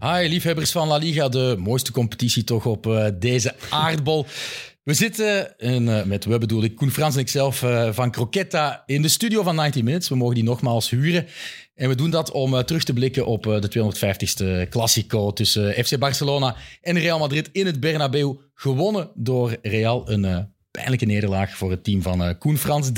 Hi, liefhebbers van La Liga, de mooiste competitie toch op uh, deze aardbol. We zitten, en, uh, met we bedoel ik Koen Frans en ikzelf uh, van Croquetta in de studio van 90 Minutes. We mogen die nogmaals huren. En we doen dat om terug te blikken op de 250ste Classico tussen FC Barcelona en Real Madrid in het Bernabeu. Gewonnen door Real. Een pijnlijke nederlaag voor het team van Koen Frans. 3-1.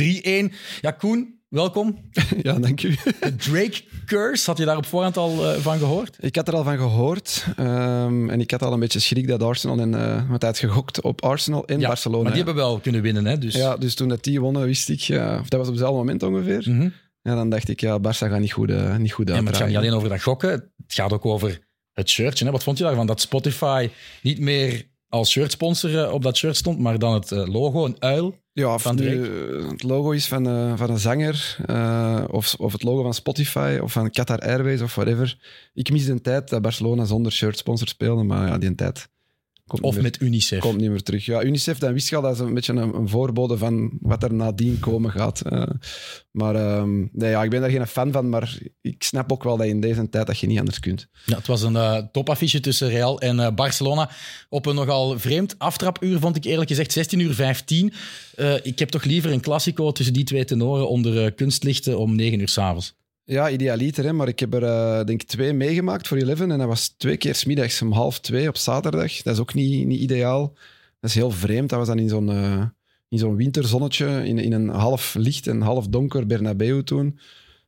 Ja, Koen, Welkom. Ja, dank u. De Drake Curse, had je daar op voorhand al uh, van gehoord? Ik had er al van gehoord. Um, en ik had al een beetje schrik dat Arsenal en uh, wat tijd gegokt op Arsenal in ja, Barcelona. Maar die hebben wel kunnen winnen, hè? Dus... Ja, dus toen dat die wonnen, wist ik, uh, of dat was op hetzelfde moment ongeveer. Mm -hmm. Ja, dan dacht ik, ja, Barça gaat niet goed, uh, niet goed ja, maar het gaat niet alleen over dat gokken, het gaat ook over het shirtje. Hè? Wat vond je daarvan? Dat Spotify niet meer als shirtsponsor op dat shirt stond, maar dan het logo, een uil. Ja, van nu, het logo is van, uh, van een zanger, uh, of, of het logo van Spotify, of van Qatar Airways, of whatever. Ik mis de tijd dat Barcelona zonder shirtsponsor speelde, maar ja, die tijd Komt of meer, met UNICEF. Komt niet meer terug. Ja, UNICEF, dan wist je al, dat is een beetje een, een voorbode van wat er nadien komen gaat. Uh, maar um, nee, ja, ik ben daar geen fan van, maar ik snap ook wel dat in deze tijd dat je niet anders kunt. Ja, het was een uh, topaffiche tussen Real en uh, Barcelona. Op een nogal vreemd aftrapuur vond ik eerlijk gezegd 16 uur 15. ik heb toch liever een klassico tussen die twee tenoren onder kunstlichten om 9 uur s'avonds. Ja, idealiter, hè? maar ik heb er uh, denk ik twee meegemaakt voor Eleven. En dat was twee keer smiddags om half twee op zaterdag. Dat is ook niet, niet ideaal. Dat is heel vreemd. Dat was dan in zo'n uh, in zo'n winterzonnetje, in, in een half licht en half donker Bernabeu toen.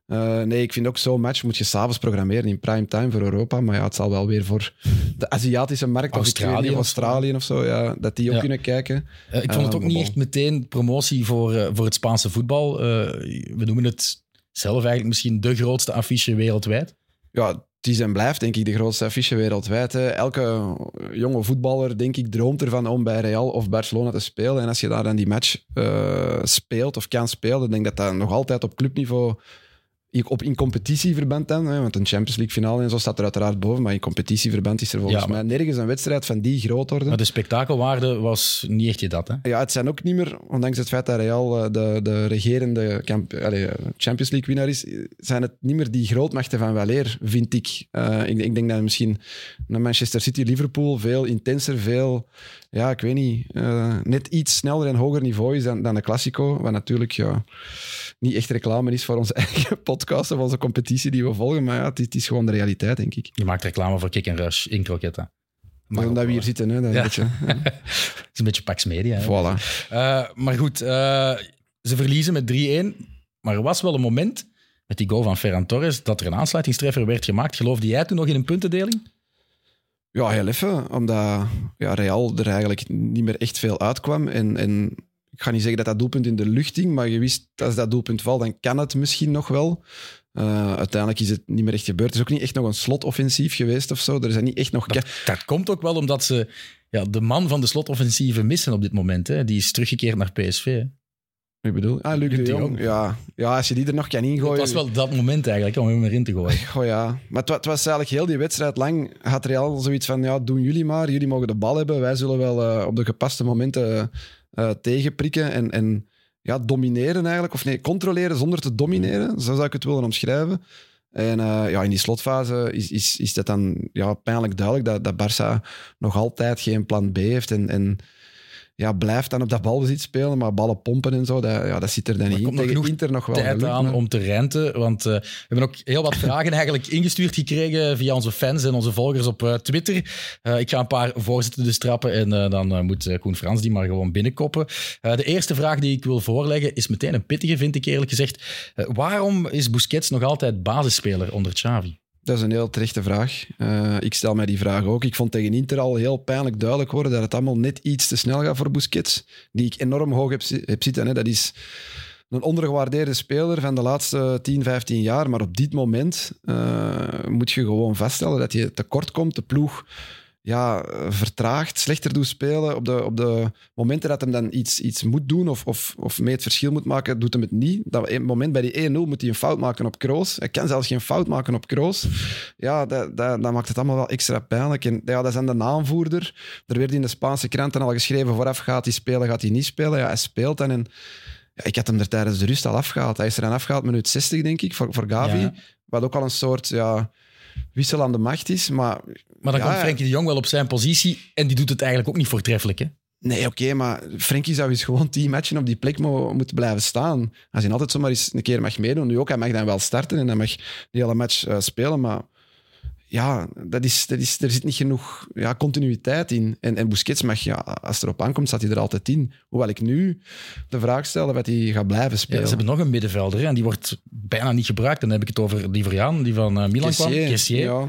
Uh, nee, ik vind ook zo'n match moet je s'avonds programmeren in prime time voor Europa. Maar ja, het zal wel weer voor de Aziatische markt, Australië of, Australië of zo, ja, dat die ook ja. kunnen kijken. Uh, ik vond het ook niet echt meteen promotie voor, voor het Spaanse voetbal. we noemen het zelf eigenlijk misschien de grootste affiche wereldwijd? Ja, het is en blijft denk ik de grootste affiche wereldwijd. Elke jonge voetballer, denk ik, droomt ervan om bij Real of Barcelona te spelen. En als je daar dan die match uh, speelt of kan spelen, denk ik dat dat nog altijd op clubniveau op in competitieverband dan, hè, want een Champions League finale en zo staat er uiteraard boven, maar in competitieverband is er volgens ja, maar, mij nergens een wedstrijd van die grootorde. Maar de spektakelwaarde was niet echt je dat, hè? Ja, het zijn ook niet meer, ondanks het feit dat Real eh, de, de regerende allez, Champions League winnaar is, zijn het niet meer die grootmachten van weleer, vind ik. Uh, ik. Ik denk dat misschien naar Manchester City, Liverpool veel intenser, veel, ja, ik weet niet, uh, net iets sneller en hoger niveau is dan, dan de Classico, wat natuurlijk, ja niet echt reclame is voor onze eigen podcast of onze competitie die we volgen. Maar ja, het, het is gewoon de realiteit, denk ik. Je maakt reclame voor Kick en Rush in Croquetta. Maar omdat we hier zitten, hè, dat ja. beetje, ja. is een beetje Pax Media. Hè, voilà. Uh, maar goed, uh, ze verliezen met 3-1. Maar er was wel een moment met die goal van Ferran Torres dat er een aansluitingstreffer werd gemaakt. Geloofde jij toen nog in een puntendeling? Ja, heel even. Omdat ja, Real er eigenlijk niet meer echt veel uitkwam. En, en ik ga niet zeggen dat dat doelpunt in de lucht hing, maar je wist als dat doelpunt valt, dan kan het misschien nog wel. Uh, uiteindelijk is het niet meer echt gebeurd. Het is ook niet echt nog een slotoffensief geweest of zo. Er zijn niet echt nog... Dat, dat komt ook wel omdat ze ja, de man van de slotoffensieven missen op dit moment. Hè. Die is teruggekeerd naar PSV. Hè. Ik bedoel, ah, Luc, Luc de, Jong. Jong. Ja. ja, als je die er nog kan ingooien. Het was wel dat moment eigenlijk om hem erin te gooien. Oh ja, maar het, het, was eigenlijk heel die wedstrijd lang. Had Real zoiets van: ja, doen jullie maar. Jullie mogen de bal hebben. Wij zullen wel uh, op de gepaste momenten uh, tegenprikken en, en ja, domineren eigenlijk. Of nee, controleren zonder te domineren. Zo zou ik het willen omschrijven. En uh, ja, in die slotfase is, is, is dat dan ja, pijnlijk duidelijk dat, dat Barça nog altijd geen plan B heeft. En, en ja, blijft dan op dat balbezit spelen, maar ballen pompen en zo, dat, ja, dat zit er dan niet in. Tegen nog Inter nog wel tijd geluk, aan om te renten, want uh, we hebben ook heel wat vragen eigenlijk ingestuurd gekregen via onze fans en onze volgers op uh, Twitter. Uh, ik ga een paar voorzitten dus trappen en dan moet Koen Frans die maar gewoon binnenkoppen. de eerste vraag die ik wil voorleggen is meteen een pittige, vind ik eerlijk gezegd. waarom is Busquets nog altijd basisspeler onder Xavi? Dat is een heel terechte vraag. Uh, ik stel mij die vraag ook. Ik vond tegen Inter al heel pijnlijk duidelijk worden dat het allemaal net iets te snel gaat voor Busquets, die ik enorm hoog heb, heb zitten. Hè. Dat is een ondergewaardeerde speler van de laatste 10, 15 jaar. Maar op dit moment uh, moet je gewoon vaststellen dat je tekort komt. De ploeg ja, vertraagt, slechter doet spelen. Op de, op de momenten dat hem dan iets, iets moet doen of, of, of mee het verschil moet maken, doet hem het niet. Dat moment bij die 1-0 moet hij een fout maken op Kroos. Hij kan zelfs geen fout maken op Kroos. Ja, dat, dat, dat maakt het allemaal wel extra pijnlijk. En ja, dat is dan de aanvoerder. Er werd in de Spaanse kranten al geschreven, vooraf gaat hij spelen, gaat hij niet spelen. Ja, hij speelt dan en... Ja, ik had hem er tijdens de rust al afgehaald. Hij is er aan afgehaald, minuut 60, denk ik, voor, voor Gavi. Ja. Wat ook al een soort... Ja, wissel aan de macht is. Maar, Maar dan Ja, komt. Frenkie de Jong wel op zijn positie en die doet het eigenlijk ook niet voortreffelijk. Hè? nee, oké, maar Frenkie zou eens gewoon tien matchen op die plek mo- moeten blijven staan. Als hij altijd zomaar eens een keer mag meedoen. Nu ook, hij mag dan wel starten en hij mag die hele match eh, spelen, maar ja, dat is, dat is, er zit niet genoeg ja, continuïteit in. En, en Busquets mag, ja, als het erop aankomt, staat hij er altijd in. Hoewel ik nu de vraag stel wat hij gaat blijven Ja, spelen. ze hebben nog een middenvelder hè, en die wordt bijna niet gebruikt. Dan heb ik het over Livriaan, die van eh, Milan kwam. Kessier, Kessier. Ja.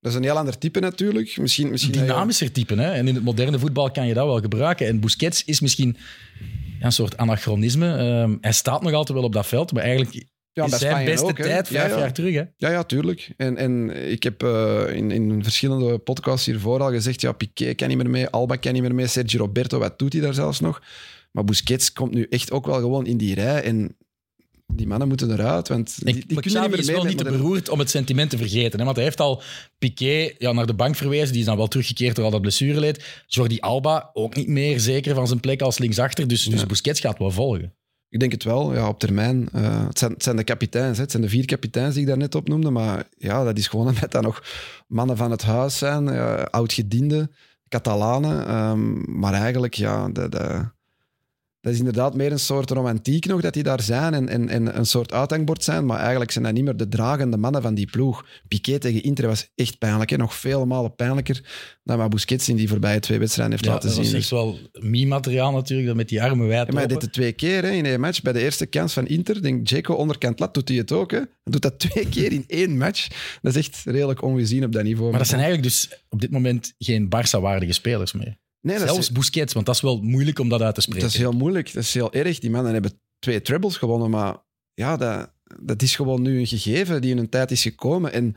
Dat is een heel ander type natuurlijk. Misschien, misschien Dynamischer type. Hè? En in het moderne voetbal kan je dat wel gebruiken. En Busquets is misschien een soort anachronisme. Ehm, hij staat nog altijd wel op dat veld, maar eigenlijk Ja, is zijn beste ook, tijd vijf ja. jaar terug. Hè? Ja, ja, tuurlijk. En, en ik heb eh, in, in verschillende podcasts hiervoor al gezegd, ja, Piqué kan niet meer mee, Alba kan niet meer mee, Sergio Roberto, wat doet hij daar zelfs nog? Maar Busquets komt nu echt ook wel gewoon in die rij en die mannen moeten eruit, want die, kunnen niet is meer wel mee niet te beroerd om het sentiment te vergeten. Hè? Want hij heeft al Piqué ja, naar de bank verwezen. Die is dan wel teruggekeerd door al dat blessure leed. Jordi Alba ook niet meer zeker van zijn plek als linksachter. Dus, dus. Busquets gaat wel volgen. Ik denk het wel, ja, op termijn. Eh, het, zijn, zijn de kapiteins, hè. het zijn de vier kapiteins die ik daar net opnoemde, maar ja, dat is gewoon omdat dat nog mannen van het huis zijn, eh, oud-gedienden, Catalanen, ehm, maar eigenlijk, ja, de, de, dat is inderdaad meer een soort romantiek nog dat die daar zijn en, en, en een soort uithangbord zijn, maar eigenlijk zijn dat niet meer de dragende mannen van die ploeg. Piqué tegen Inter was echt pijnlijk, hè. nog vele malen pijnlijker dan wat Busquets in die voorbije twee wedstrijden heeft Ja, laten dat zien. was echt wel meme-materiaal natuurlijk, dat met die armen wijd Ja, maar hij deed het twee keer hè, in één match. Bij de eerste kans van Inter, denk Jaco onderkant lat, doet hij het ook. Hè. Hij doet dat twee keer in één match. Dat is echt redelijk ongezien op dat niveau. Maar dat zijn eigenlijk dus op dit moment geen Barça-waardige spelers meer. Nee, Zelfs is, Busquets, want dat is wel moeilijk om dat uit te spreken. dat is heel moeilijk. Dat is heel erg. Die mannen hebben twee trebles gewonnen, maar ja, dat, dat is gewoon nu een gegeven die in een tijd is gekomen. En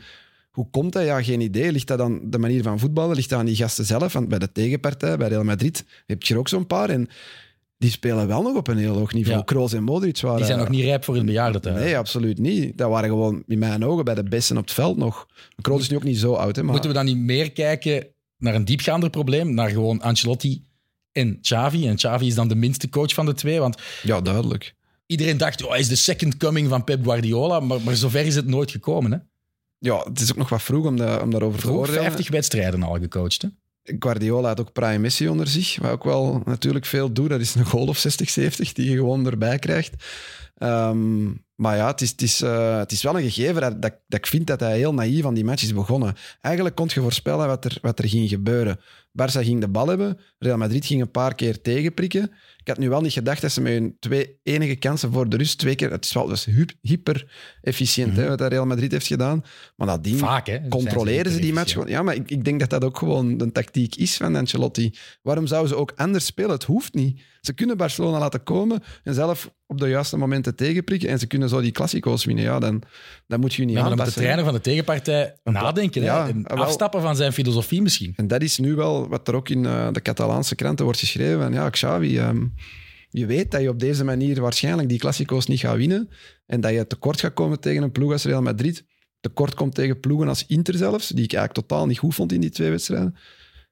hoe komt dat? Ja, geen idee. Ligt dat aan de manier van voetballen? Ligt dat aan die gasten zelf? Want bij de tegenpartij, bij Real Madrid, heb je er ook zo'n paar. En die spelen wel nog op een heel hoog niveau. Ja. Kroos en Modric waren... Die zijn nog niet rijp voor het bejaardentehuis. Nee, absoluut niet. Dat waren gewoon in mijn ogen bij de besten op het veld nog. Kroos is nu ook niet zo oud, hè, maar Moeten we dan niet meer kijken naar een diepgaander probleem? Naar gewoon Ancelotti en Xavi. En Xavi is dan de minste coach van de twee. Want ja, duidelijk. iedereen dacht, oh, hij is de second coming van Pep Guardiola. Maar, maar zover is het nooit gekomen. Hè? Ja, het is ook nog wat vroeg om, da- om daarover te Vroeg oordelen. 50 wedstrijden al gecoacht. Hè? Guardiola had ook Prime Messi onder zich, wat ook wel natuurlijk veel doet. Dat is een goal of 60, 70 die je gewoon erbij krijgt. Ehm, maar ja, het is, het, is, eh, het is wel een gegeven dat, dat, ik vind dat hij heel naïef aan die match is begonnen. Eigenlijk kon je voorspellen wat er, wat er ging gebeuren. Barça ging de bal hebben, Real Madrid ging een paar keer tegenprikken. Ik had nu wel niet gedacht dat ze met hun twee enige kansen voor de rust twee keer... Het is wel dus hyper efficiënt hè, wat dat Real Madrid heeft gedaan. Maar nadien Vaak, hè? controleren ze die match gewoon. Ja, maar ik, ik denk dat dat ook gewoon de tactiek is van Ancelotti. Waarom zouden ze ook anders spelen? Het hoeft niet. Ze kunnen Barcelona laten komen en zelf op de juiste momenten tegenprikken en ze kunnen zo die klassico's winnen. Ja, dan, dan moet je niet Ja, maar dan moet de aanpassen. trainer van de tegenpartij Een nadenken. Ja, hè? En afstappen van zijn filosofie misschien. En dat is nu wel wat er ook in eh, de Catalaanse kranten wordt geschreven. En ja, Xavi, ehm, je weet dat je op deze manier waarschijnlijk die klassico's niet gaat winnen en dat je tekort gaat komen tegen een ploeg als Real Madrid. Tekort komt tegen ploegen als Inter zelfs, die ik eigenlijk totaal niet goed vond in die twee wedstrijden.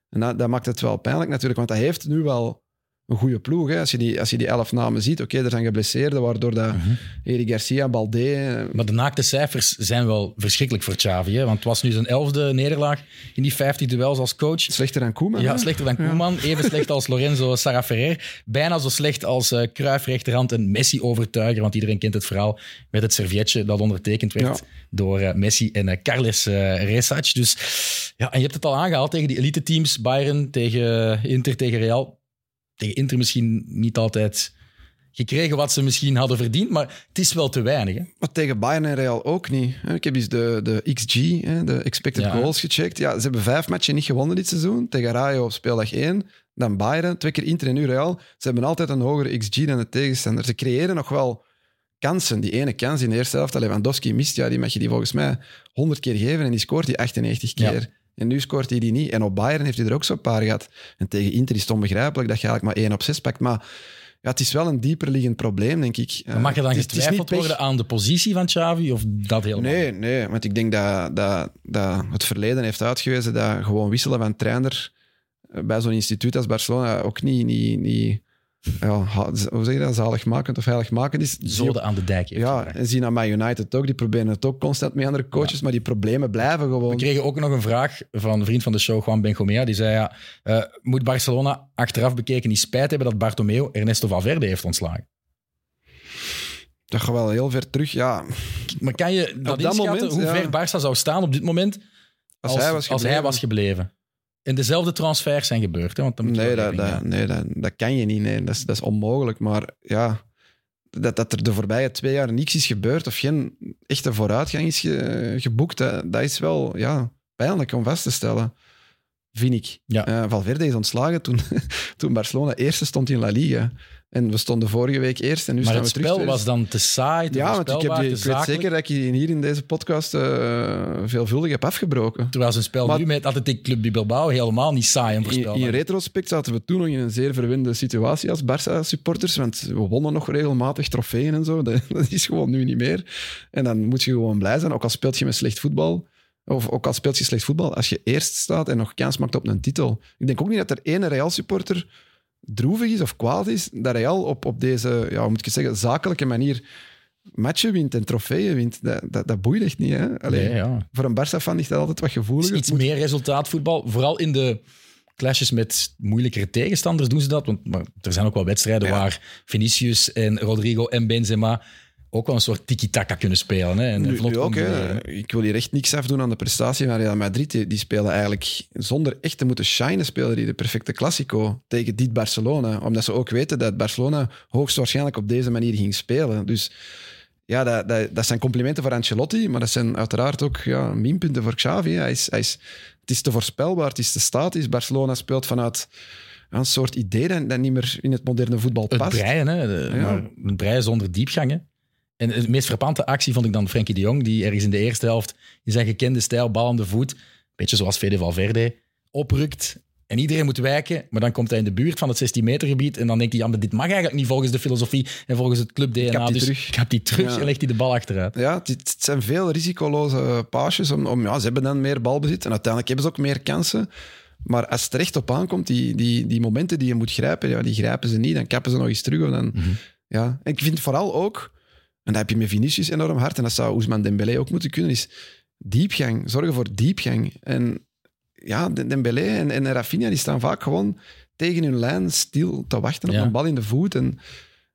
En dat, dat maakt het wel pijnlijk natuurlijk, want hij heeft nu wel een goede ploeg. Hè. Als, je die, als je die elf namen ziet, oké, er zijn geblesseerden, waardoor dat Mhm. Eric Garcia, Balde... eh, Maar de naakte cijfers zijn wel verschrikkelijk voor Xavi. Hè? Want het was nu zijn elfde nederlaag in die 50 duels als coach. Slechter dan Koeman. Ja, hè? slechter dan Koeman. Even slecht als Lorenzo Sarra Ferrer. Bijna zo slecht als eh Cruyff rechterhand en Messi overtuiger. Want iedereen kent het verhaal met het servietje dat ondertekend werd Ja. door eh, Messi en eh, Carles eh Resac. Dus ja, en je hebt het al aangehaald tegen die elite teams. Bayern tegen Inter, tegen Real. Tegen Inter misschien niet altijd gekregen wat ze misschien hadden verdiend. Maar het is wel te weinig. Hè? Maar tegen Bayern en Real ook niet. Ik heb eens de, de XG, de expected Ja. goals, gecheckt. Ja, ze hebben vijf matchen niet gewonnen dit seizoen. Tegen Rayo op speeldag 1, dan Bayern, twee keer Inter en nu Real. Ze hebben altijd een hogere XG dan de tegenstander. Ze creëren nog wel kansen. Die ene kans in de eerste helft, dat Lewandowski mist, ja, die mag je die volgens mij 100 keer geven en die scoort die 98 Ja. En nu scoort hij die niet. En op Bayern heeft hij er ook zo'n paar gehad. En tegen Inter is het onbegrijpelijk dat je eigenlijk maar 1 op 6 pakt. Maar ja, het is wel een dieper liggend probleem, denk ik. Maar mag er dan Het is- het is getwijfeld pech. worden aan de positie van Xavi? Of dat helemaal? Nee, nee, want ik denk dat, dat, dat het verleden heeft uitgewezen dat gewoon wisselen van trainer eh, bij zo'n instituut als Barcelona ook niet, niet, niet ja, hoe zeg je dat, zaligmakend of heiligmakend is. Zoden aan de dijk heeft Ja, en zien aan Man United ook. Die proberen het ook constant met andere coaches, maar die problemen blijven gewoon. We kregen ook nog een vraag van een vriend van de show, Juan Benjomea. Die zei, ja, eh, moet Barcelona achteraf bekeken niet spijt hebben dat Bartomeu Ernesto Valverde heeft ontslagen? Dat gaat wel heel ver terug. Ja, Maar kan je dat, dat moment, hoe ja. ver Barça zou staan op dit moment als, als, hij was als hij was gebleven? En dezelfde transfers zijn gebeurd. Hè? Want dan moet Nee, dat, dat, nee dat, dat kan je niet. Nee. Dat, is, dat is onmogelijk. Maar ja, dat, dat er de voorbije twee jaar niks is gebeurd of geen echte vooruitgang is ge- geboekt, dat, dat is wel ja, pijnlijk om vast te stellen. Vind ik. Ja. Eh, Valverde is ontslagen toen, toen Barcelona eerste stond in La Liga. En we stonden vorige week eerst en nu maar staan het we terug. spel was dan te saai, te Ja, want ik, heb die, ik weet zeker dat ik je hier in deze podcast eh, veelvuldig heb afgebroken. Terwijl zijn spel Maar- nu met Athletic Club de Bilbao helemaal niet saai en In, voorspelbaar. in retrospect zaten we toen nog in een zeer verwende situatie als Barça-supporters, want we wonnen nog regelmatig trofeeën en zo. Dat, dat is gewoon nu niet meer. En dan moet je gewoon blij zijn, ook al speelt je met slecht voetbal, of ook al speelt je slecht voetbal, als je eerst staat en nog kans maakt op een titel. Ik denk ook niet dat er ene Real-supporter droevig is of kwaad is dat Real op, op deze, ja, hoe moet ik zeggen, zakelijke manier matchen wint en trofeeën wint. Dat, dat, dat boeit echt niet. Hè? Allee, Nee, ja. Voor een Barça-fan is dat altijd wat gevoeliger. is iets moet- meer resultaatvoetbal. Vooral in de clashes met moeilijkere tegenstanders doen ze dat. Want maar er zijn ook wel wedstrijden Ja. waar Vinicius en Rodrigo en Benzema ook wel een soort tiki-taka kunnen spelen. Hè, en Nu, vlot nu ook, hè. combineren. ik wil hier echt niks afdoen aan de prestatie van Real Madrid. Die, die spelen eigenlijk zonder echt te moeten shinen, spelen die de perfecte Classico tegen dit Barcelona. Omdat ze ook weten dat Barcelona hoogstwaarschijnlijk op deze manier ging spelen. Dus ja, dat, dat, dat zijn complimenten voor Ancelotti, maar dat zijn uiteraard ook ja, minpunten voor Xavi. Hij is, hij is, het is te voorspelbaar, het is te statisch. Barcelona speelt vanuit een soort idee dat, dat niet meer in het moderne voetbal Het past. breien, hè. De- Ja. maar het breien zonder diepgang. Hè. En de meest frappante actie vond ik dan Frenkie de Jong, die ergens in de eerste helft in zijn gekende stijl, bal aan de voet, beetje zoals Fede Valverde, oprukt. En iedereen moet wijken, maar dan komt hij in de buurt van het 16 meter gebied en dan denkt hij, ja, maar dit mag eigenlijk niet volgens de filosofie en volgens het club DNA. heb die dus terug. ik heb die terug Ja. en legt hij de bal achteruit. Ja, het, zijn veel risicoloze paasjes. Om, om, ja, ze hebben dan meer balbezit en uiteindelijk hebben ze ook meer kansen. Maar als het er echt op aankomt, die, die, die momenten die je moet grijpen, ja, die grijpen ze niet. Dan kappen ze nog eens terug. Of dan, Mhm. ja. En ik vind vooral ook, en dat heb je met Vinicius enorm hard, en dat zou Ousmane Dembélé ook moeten kunnen, is diepgang. Zorgen voor diepgang. En ja, De- Dembélé en, en Rafinha die staan vaak gewoon tegen hun lijn stil te wachten op een bal in de voet. En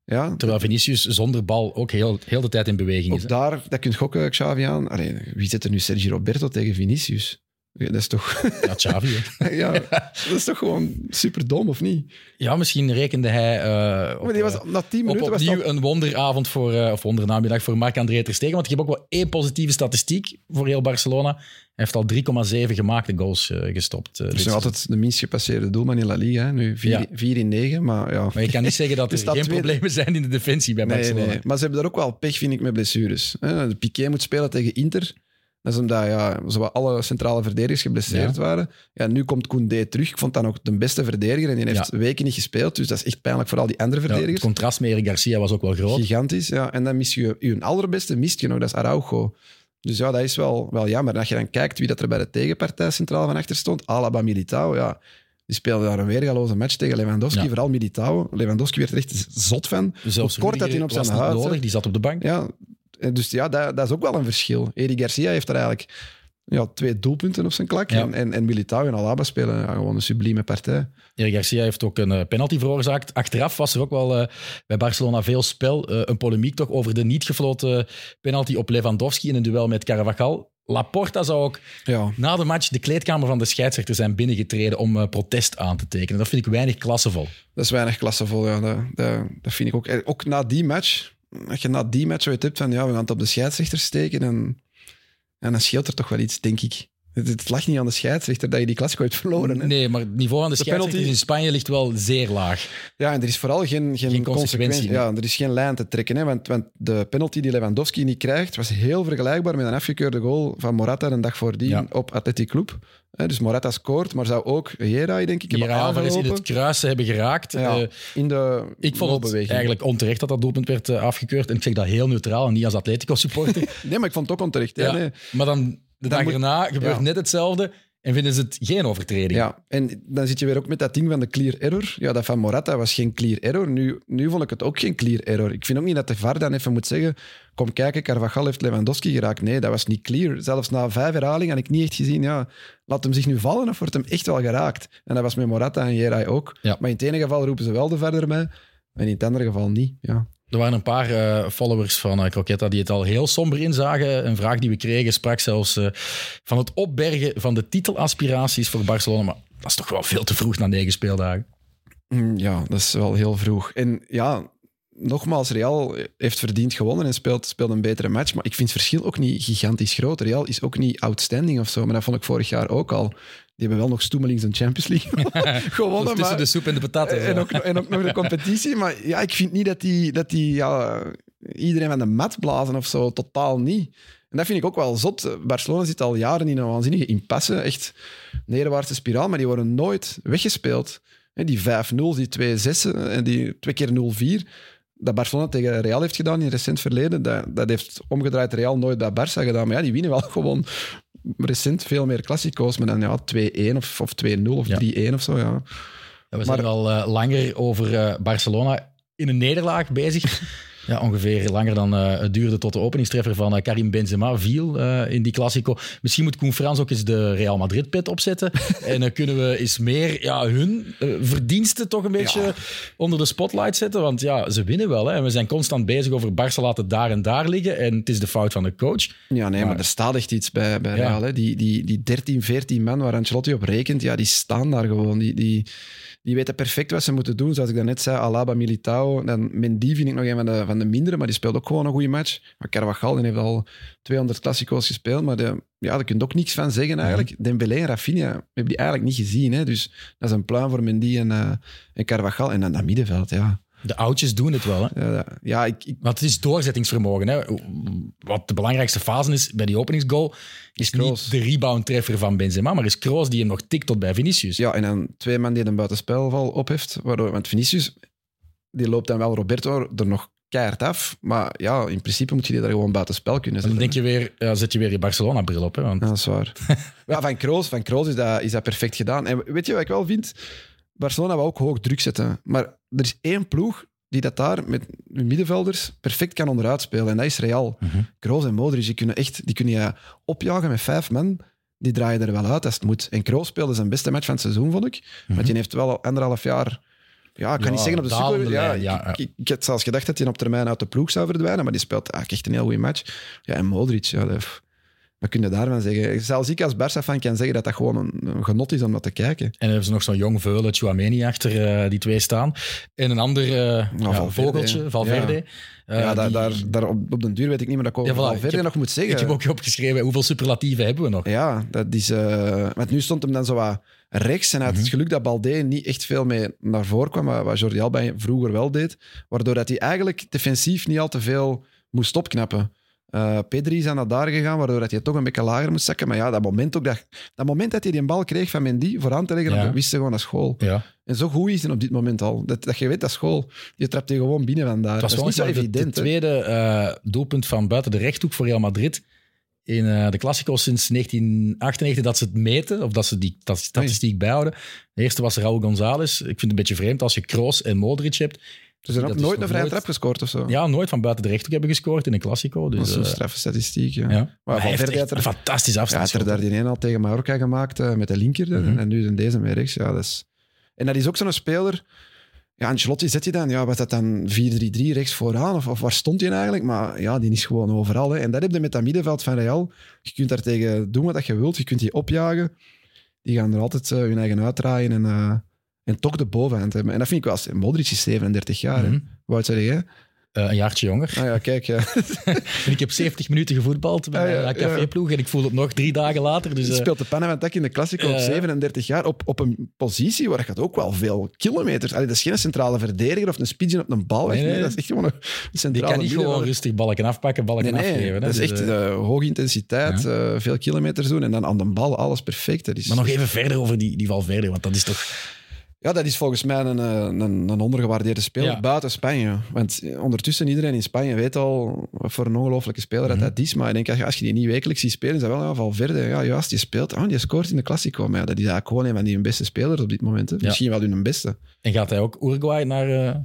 ja, Terwijl Vinicius zonder bal ook heel, heel de tijd in beweging is. ook daar, dat kunt gokken, Xavi aan. Allee, wie zet er nu Sergio Roberto tegen Vinicius? Ja, Dat is toch, Ja, Xavi. ja, dat is toch gewoon super dom, of niet? Ja, misschien rekende hij eh, op, Maar die was, eh, na tien op minuten was opnieuw een wonderavond voor, eh, of wondernamiddag voor Marc-André Ter Stegen. Want ik heb ook wel één positieve statistiek voor heel Barcelona. Hij heeft al 3,7 gemaakte goals eh, gestopt. eh, Dat dit is nog altijd de minst gepasseerde doelman in La Liga. hè. Nu 4 Ja. vier in 9, maar ja. Maar je kan niet zeggen dat Er geen tweede. problemen zijn in de defensie bij Nee, Barcelona. nee. Maar ze hebben daar ook wel pech, vind ik, met blessures. hè. Piqué moet spelen tegen Inter. Dat is omdat ja, zowat alle centrale verdedigers geblesseerd Ja. waren. Ja, nu komt Koundé terug. Ik vond dat nog de beste verdediger en die heeft weken niet gespeeld. Dus dat is echt pijnlijk voor al die andere Ja, het verdedigers. contrast met Eric Garcia was ook wel groot. Gigantisch, ja. En dan mis je je allerbeste, mist je nog, dat is Araujo. Dus ja, dat is wel, wel jammer. En als je dan kijkt wie dat er bij de tegenpartij centraal van achter stond, Alaba Militao, ja, die speelde daar een weergaloze match tegen Lewandowski, Ja. vooral Militao. Lewandowski werd er echt zot van. Dus zelfs kort dat hij op zijn huid nodig, die zat op de bank. Ja, dus ja, dat, dat is ook wel een verschil. Eri Garcia heeft er eigenlijk ja, twee doelpunten op zijn klak. Ja. En, en, en Militao en Alaba spelen ja, gewoon een sublieme partij. Eric Garcia heeft ook een eh, penalty veroorzaakt. Achteraf was er ook wel eh, bij Barcelona veel spel. Eh, een polemiek toch over de niet gefloten penalty op Lewandowski in een duel met Carvajal. Laporta zou ook Ja, na de match de kleedkamer van de scheidsrechter zijn binnengetreden om eh, protest aan te tekenen. Dat vind ik weinig klassevol. dat is weinig klassevol. Ja. Dat, dat, dat vind ik ook. Ook na die match, als je na die match zoiets hebt van ja, we gaan het op de scheidsrechter steken, en, en dan scheelt er toch wel iets, denk ik. Het, het lag niet aan de scheidsrechter dat je die klassico hebt verloren. Hè? Nee, maar het niveau aan de, De scheidsrechters penalty- in Spanje ligt wel zeer laag. Ja, en er is vooral geen, geen, Geen consequentie, nee. Ja, er is geen lijn te trekken. Hè, want, want de penalty die Lewandowski niet krijgt, was heel vergelijkbaar met een afgekeurde goal van Morata een dag voordien Ja. op Athletic Club. Dus Morata scoort, maar zou ook Hera, denk ik, hebben Alvarez in het kruisen hebben geraakt. Ja, Eh, in de ik vond het eigenlijk onterecht dat dat doelpunt werd eh, afgekeurd. En ik zeg dat heel neutraal en niet als Atletico-supporter. Nee, maar ik vond het ook onterecht. Ja. Nee. Maar dan de dag erna gebeurt ja. net hetzelfde. En vinden ze het geen overtreding. Ja, en dan zit je weer ook met dat ding van de clear error. Ja, dat van Morata was geen clear error. Nu, nu vond ik het ook geen clear error. Ik vind ook niet dat de VAR dan even moet zeggen kom kijken, Carvajal heeft Lewandowski geraakt. Nee, dat was niet clear. Zelfs na vijf herhalingen had ik niet echt gezien, ja, laat hem zich nu vallen of wordt hem echt wel geraakt? En dat was met Morata en Jerai ook. Ja. Maar in het ene geval roepen ze wel de verder mee, en in het andere geval niet. Ja. Er waren een paar eh, followers van uh, Croquetta die het al heel somber inzagen. Een vraag die we kregen sprak zelfs uh, van het opbergen van de titelaspiraties voor Barcelona. Maar dat is toch wel veel te vroeg na negen speeldagen. Mm, ja, dat is wel heel vroeg. En ja, nogmaals, Real heeft verdiend gewonnen en speelt, speelt een betere match. Maar ik vind het verschil ook niet gigantisch groot. Real is ook niet outstanding of zo. Maar dat vond ik vorig jaar ook al. Die hebben wel nog stoemelings een Champions League gewonnen. tussen maar, de soep en de pataten. En ook, en ook nog de competitie. Maar ja, ik vind niet dat die, dat die ja, iedereen van de mat blazen of zo. Totaal niet. En dat vind ik ook wel zot. Barcelona zit al jaren in een waanzinnige impasse. Echt neerwaartse spiraal. Maar die worden nooit weggespeeld. Die 5-0, die 2-6 en die twee keer 0-4 dat Barcelona tegen Real heeft gedaan in recent verleden, dat, dat heeft omgedraaid Real nooit bij Barça gedaan. Maar ja, die winnen wel gewoon recent veel meer klassico's, maar dan ja, 2-1 of, of 2-0 of Ja. 3-1 of zo. Ja. Ja, we zijn Maar- al eh, langer over eh, Barcelona in een nederlaag bezig. Ja, ongeveer langer dan eh, het duurde tot de openingstreffer van eh, Karim Benzema viel eh, in die Classico. Misschien moet Koen Frans ook eens de Real Madrid-pet opzetten. en dan kunnen we eens meer ja, hun verdiensten toch een beetje onder de spotlight zetten. Want ja, ze winnen wel. Hè. En we zijn constant bezig over Barça laten daar en daar liggen. En het is de fout van de coach. Ja, nee, maar, Maar- er staat echt iets bij, bij Ja. Real. Hè. Die, die, die 13, 14 man waar Ancelotti op rekent, ja, die staan daar gewoon. Die, die, die weten perfect wat ze moeten doen. Zoals ik daarnet zei, Alaba, Militao. Dan Mendy vind ik nog een van de, van de mindere, maar die speelt ook gewoon een goede match. Maar Carvajal die heeft al 200 klassico's gespeeld, maar de, ja, daar kun je ook niks van zeggen eigenlijk. Dembélé en Rafinha, hebben die eigenlijk niet gezien. Hè. Dus dat is een pluim voor Mendy en, eh, en Carvajal. En dan dat middenveld, ja. De oudjes doen het wel. Hè. Ja, ja ik, ik, Want het is doorzettingsvermogen. Hè. Wat de belangrijkste fase is bij die openingsgoal, is Kroos. niet de rebound-treffer van Benzema, maar is Kroos die hem nog tikt tot bij Vinicius. Ja, en dan twee man die een buitenspelval opheft. Waardoor, want Vinicius, die loopt dan wel Roberto er nog keihard af. Maar ja, in principe moet je die daar gewoon buitenspel kunnen En dan zetten. denk je weer, ja, zet je weer je Barcelona-bril op. Hè, want Ja, dat is waar. ja, van Kroos, van Kroos is, dat, is dat perfect gedaan. En weet je wat ik wel vind? Barcelona wil ook hoog druk zetten. Maar er is één ploeg die dat daar met hun middenvelders perfect kan onderuit spelen. En dat is Real. Mhm. Kroos en Modric, die kunnen echt die kunnen je opjagen met vijf man. Die draaien er wel uit als het moet. En Kroos speelde zijn beste match van het seizoen, vond ik. Want die heeft wel al anderhalf jaar... Ja, ik kan Ja, niet zeggen op de super... Ja, ik, ja. ik, ik had zelfs gedacht dat hij op termijn uit de ploeg zou verdwijnen, maar die speelt eigenlijk echt een heel goede match. Ja, en Modric, ja, dat, wat kun je daarvan zeggen? Zelfs ik als Barça-fan kan zeggen dat dat gewoon een, een genot is om dat te kijken. En dan hebben ze nog zo'n jong veulen, Chouameni, achter eh, die twee staan. En een ander eh, ja, Valverde. vogeltje, Valverde. Eh, ja, daar, die- daar, daar op, op den duur weet ik niet meer dat ik over Ja, voilà. Valverde heb- nog moet zeggen. Ik heb ook opgeschreven, hoeveel superlatieven hebben we nog? Ja, dat is... eh, want nu stond hem dan zo wat rechts en hij had het geluk dat Balde niet echt veel mee naar voren kwam, wat Jordi Alba vroeger wel deed, waardoor dat hij eigenlijk defensief niet al te veel moest opknappen. Eh Pedri is aan naar daar gegaan, waardoor dat hij toch een beetje lager moest zakken. Maar ja, dat moment, ook dat, dat moment dat hij die bal kreeg van Mendy voor aan te leggen, Ja. dan wist hij gewoon naar school. Ja. En zo goed is hij op dit moment al. Dat, dat je weet, dat school. Je trapt hij gewoon binnen vandaar. Het was dat is niet zo evident. de, hè. tweede eh, doelpunt van buiten de rechthoek voor Real Madrid in eh, de Classico sinds 1998 dat ze het meten, of dat ze die dat statistiek bijhouden. De eerste was Raúl González. Ik vind het een beetje vreemd als je Kroos en Modric hebt. Ze ook dat is nooit een vrije trap gescoord of zo. Ja, nooit van buiten de rechthoek hebben gescoord in een Classico. dat Dus, is zo'n eh, straffe statistiek. Ja. ja. Maar hij heeft echt er- een fantastisch Ja, hij afstand. er daar die ene al tegen Mallorca gemaakt eh, met de linker Mhm. en nu dan deze met rechts. Ja, dat is... En dat is ook zo'n speler... Ja, Ancelotti zet je dan, ja, was dat dan 4-3-3 rechts vooraan? Of, of waar stond hij eigenlijk? Maar ja, die is gewoon overal. Hè. En dat heb je met dat middenveld van Real. Je kunt daar tegen doen wat je wilt. Je kunt die opjagen. Die gaan er altijd eh, hun eigen uitdraaien en, eh, en toch de bovenhand hebben. En dat vind ik wel... Modric is 37 jaar. Hoe oud zeg jij? Eh, een jaartje jonger. Ah ja, kijk. Ja. En ik heb 70 minuten gevoetbald bij Ah, ja, mijn caféploeg en ik voel het nog drie dagen later. Dus, Je eh, speelt de pannen van tak in de Classico op Ja. 37 jaar op, op een positie waar je het ook wel veel kilometers... Allee, dat is geen centrale verdediger of een spitje op een bal. Nee, Nee, nee. dat is echt gewoon een die centrale kan niet gewoon rustig balken afpakken, balken Nee, afgeven. hè. dat is Dus, echt eh, hoge intensiteit, veel kilometers doen en dan aan de bal alles perfect. Dat is, Maar nog even verder over die, die Valverde, want dat is toch... Ja, dat is volgens mij een, eh, een, een ondergewaardeerde speler Ja. buiten Spanje. Want ondertussen, iedereen in Spanje weet al wat voor een ongelofelijke speler Mhm. dat is. Maar ik denk, als je- als je die niet wekelijks ziet spelen, is dat wel ja, Valverde. Ja, juist, die speelt. Ah, die scoort in de Classico. Maar ja, dat is eigenlijk gewoon een van die beste spelers op dit moment. Hè. Ja. Misschien wel hun beste. En gaat hij ook Uruguay naar eh,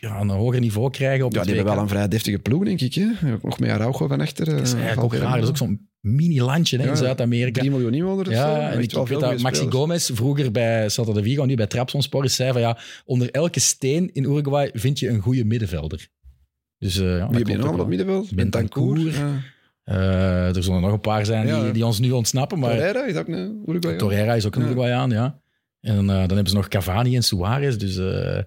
ja, een hoger niveau krijgen op Ja, die hebben wel een vrij deftige ploeg, denk ik. Hè. Nog meer Araujo van achter. Dat is eh, eigenlijk ook raar. Dat is ook zo'n mini-landje hè, in Zuid-Amerika. 3 miljoen inwoners. Ja, en ik weet dat Maxi. Gomez vroeger bij Celta de Vigo, nu bij Trabzonspor, zei van ja, onder elke steen in Uruguay vind je een goede middenvelder. Dus, eh, ja, dat Wie heb je nog op wel. middenveld? Bentancur. Ja. Eh, er zullen nog een paar zijn Ja. die, die ons nu ontsnappen, maar Torreira is ook een Uruguay. Torreira is ook een Ja. Uruguayaan, ja. En eh, dan hebben ze nog Cavani en Suarez, dus eh,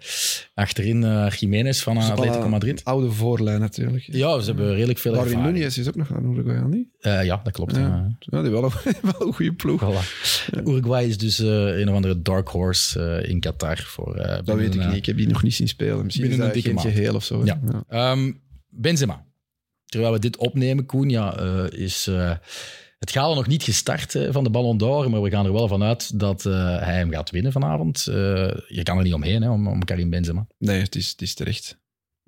achterin eh Jiménez van Atletico Madrid. Oude voorlijn natuurlijk. Ja, ze hebben redelijk veel Darwin ervaring. Nunez is ook nog aan Uruguay, niet? Ja, dat klopt. Ja. die wel een, wel een goede ploeg. Voilà. Uruguay is dus een of andere dark horse in Qatar. Voor, Dat binnen, weet ik niet. Ik heb die nog niet zien spelen. Misschien binnen is een dat geheel of zo. Ja. Ja. Ehm, Benzema. Terwijl we dit opnemen, Koen, ja, is het gala nog niet gestart van de Ballon d'Or, maar we gaan er wel vanuit dat eh, hij hem gaat winnen vanavond. Eh, je kan er niet omheen, hè, om, om Karim Benzema. Nee, het is, het is terecht.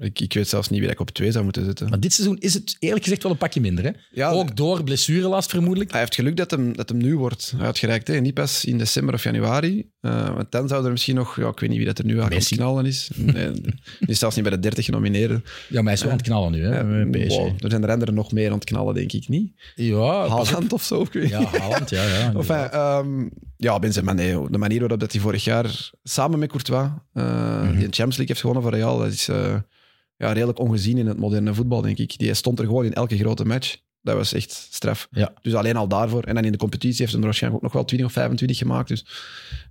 Ik, ik weet zelfs niet wie ik op twee zou moeten zetten. Maar dit seizoen is het eerlijk gezegd wel een pakje minder. Hè? Ja, Ook door blessurelast vermoedelijk. Hij heeft geluk dat hem, dat hem nu wordt uitgereikt. Hè. Niet pas in december of januari. Eh, want dan zou er misschien nog... Ja, ik weet niet wie dat er nu aan het knallen is. Nee, die is zelfs niet bij de 30 genomineerd. Ja, maar hij is wel aan het knallen nu, hè, Ja, wow, er zijn er anderen nog meer aan het knallen, denk ik niet. Ja. Haaland of zo. Ik weet Ja, Haaland, ja. ja Enfin, ehm, ja, Benzema, nee. De manier waarop dat hij vorig jaar samen met Courtois eh, Mhm. die Champions League heeft gewonnen voor Real, dat is eh, ja, redelijk ongezien in het moderne voetbal, denk ik. Die stond er gewoon in elke grote match. Dat was echt straf. Ja. Dus alleen al daarvoor. En dan in de competitie heeft hij er waarschijnlijk ook nog wel 20 of 25 gemaakt. Dus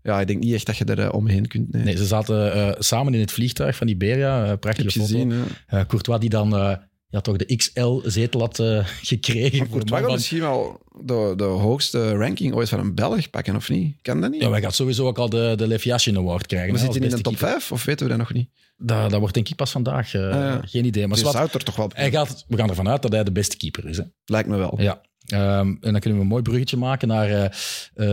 ja, ik denk niet echt dat je er eh, omheen kunt. Nee. Nee, ze zaten eh, samen in het vliegtuig van Iberia. ik prachtige foto. gezien. Ja. Courtois die dan ja, toch de XL-zetel had eh, gekregen. Maar Courtois van- misschien wel de, de hoogste ranking ooit van een Belg pakken, of niet? Kan dat niet? Ja, wij gaat sowieso ook al de, de Lev Yashin Award krijgen. maar hè, zit hij in de top keeper. 5 of weten we dat nog niet? Dat, dat wordt denk ik pas vandaag. eh, Ah. Geen idee. Maar Dus zwart, zou er toch wel... hij gaat, we gaan ervan uit dat hij de beste keeper is. Hè? Lijkt me wel. Ja. Ehm, en dan kunnen we een mooi bruggetje maken naar eh, eh,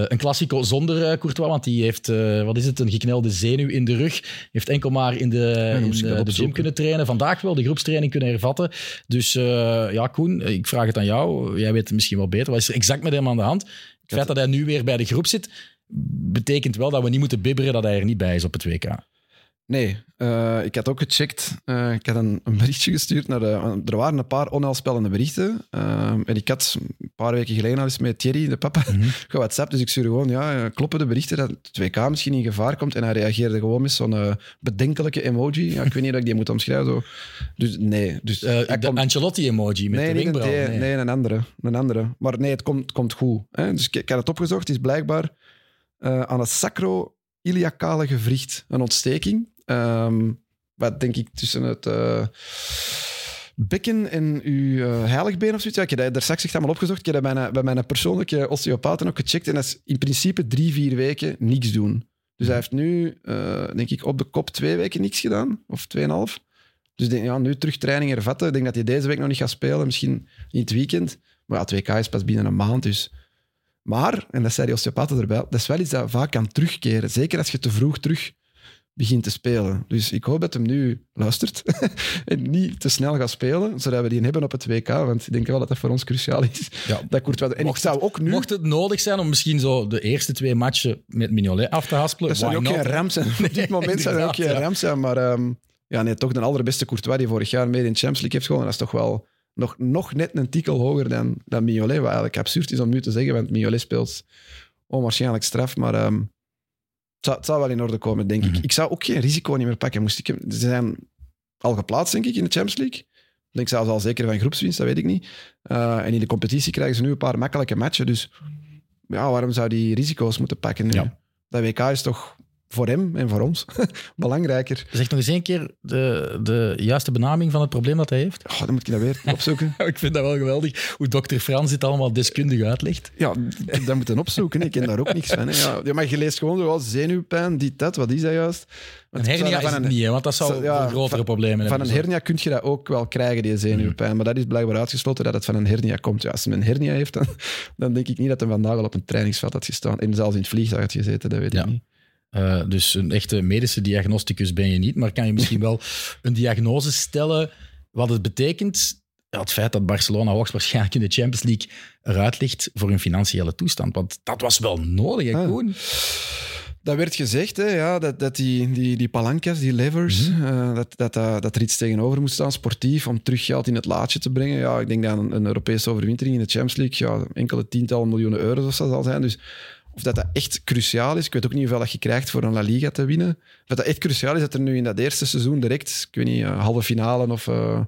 een klassico zonder Courtois. Want die heeft, wat is het, een geknelde zenuw in de rug. Heeft enkel maar in de, in de, gym kunnen trainen. Vandaag wel de groepstraining kunnen hervatten. Dus ja, Koen, ik vraag het aan jou. Jij weet het misschien wel beter. Wat is er exact met hem aan de hand? Het feit dat hij nu weer bij de groep zit, betekent wel dat we niet moeten bibberen dat hij er niet bij is op het WK. Nee, eh, ik had ook gecheckt. Eh, ik had een, een berichtje gestuurd naar de... Er waren een paar onheilspellende berichten. Eh, en ik had een paar weken geleden al eens met Thierry, de papa, gewhatsappt. Dus ik stuurde gewoon, ja, kloppen de berichten dat het WK misschien in gevaar komt? En hij reageerde gewoon met zo'n bedenkelijke emoji. Ja, ik weet niet dat ik die moet omschrijven. Zo. Dus nee. Dus de komt- Ancelotti-emoji met nee, de wenkbrauw. D, nee. een andere. Een andere. Maar nee, het komt, het komt goed. Hè? Dus ik, ik had het opgezocht. Het is blijkbaar aan het sacro-iliacale gewricht een ontsteking. Ehm, wat denk ik tussen het eh, bekken en uw eh, heiligbeen of zoiets. Ja, ik heb daar straks echt allemaal opgezocht. Ik heb dat bij mijn, bij mijn persoonlijke osteopaten ook gecheckt. En dat is in principe drie, vier weken niks doen. Dus hij heeft nu, eh, denk ik, op de kop twee weken niks gedaan. Of tweeënhalf. Dus ik denk, ja, nu terug training hervatten. Ik denk dat hij deze week nog niet gaat spelen. Misschien in het weekend. Maar ja, het WK is pas binnen een maand, dus... Maar, en dat zei die osteopaten erbij, dat is wel iets dat vaak kan terugkeren. Zeker als je te vroeg terug begint te spelen. Dus ik hoop dat hem nu luistert en niet te snel gaat spelen, zodat we die hebben op het WK. Want ik denk wel dat dat voor ons cruciaal is. Ja. Dat Courtois... En ik Mocht zou ook nu... Mocht het nodig zijn om misschien zo de eerste twee matchen met Mignolet af te haspelen, Dat zou ook not, geen ramp zijn. Op dit moment zou dat ook geen ramp zijn. Maar ehm, ja, nee, toch de allerbeste Courtois die vorig jaar mee in de Champions League heeft gewonnen. Dat is toch wel nog, nog net een tikkel hoger dan, dan Mignolet. Wat eigenlijk absurd is om nu te zeggen, want Mignolet speelt onwaarschijnlijk straf. Maar ehm, zou, het zou wel in orde komen, denk Mhm. ik. Ik zou ook geen risico niet meer pakken. Moest ik, ze zijn al geplaatst, denk ik, in de Champions League. Ik denk zelfs al zeker van groepswinst, dat weet ik niet. Eh, en in de competitie krijgen ze nu een paar makkelijke matchen. Dus ja, waarom zou die risico's moeten pakken nu? Ja. Dat WK is toch voor hem en voor ons belangrijker. Zeg nog eens één keer de, de juiste benaming van het probleem dat hij heeft. Oh, dan moet ik dat weer opzoeken. Ik vind dat wel geweldig, hoe dokter Frans dit allemaal deskundig uitlegt. Ja, dat moeten opzoeken. Ik ken daar ook niks van. Hè. Ja, maar je leest gewoon zo, zenuwpijn, dit, dat. Wat is dat juist? Een Want zou hernia is van niet, hè, want dat zou ja, grotere van- problemen Van hebben. een hernia kun je dat ook wel krijgen, die zenuwpijn. Maar dat is blijkbaar uitgesloten dat het van een hernia komt. Ja, als hij een hernia heeft, dan, dan denk ik niet dat hij vandaag al op een trainingsveld had gestaan. En zelfs in het vliegtuig had gezeten, dat weet Ja. ik niet. Uh, dus een echte medische diagnosticus ben je niet, maar kan je misschien wel een diagnose stellen wat het betekent ja, het feit dat Barcelona hoogstwaarschijnlijk in de Champions League eruit ligt voor hun financiële toestand. Want dat was wel nodig, hè, ah. Dat werd gezegd, hè, ja, dat, dat die, die, die die levers, mm -hmm. uh, dat, dat, dat, er iets tegenover moest staan, sportief, om terug geld in het laadje te brengen. Ja, ik denk dat een, een Europese overwintering in de Champions League ja, enkele tientallen miljoenen euro's of zo zal zijn. Dus of dat, dat echt cruciaal is, ik weet ook niet hoeveel dat je krijgt voor een La Liga te winnen. Of dat echt cruciaal is dat er nu in dat eerste seizoen direct, ik weet niet, halve finale of uh,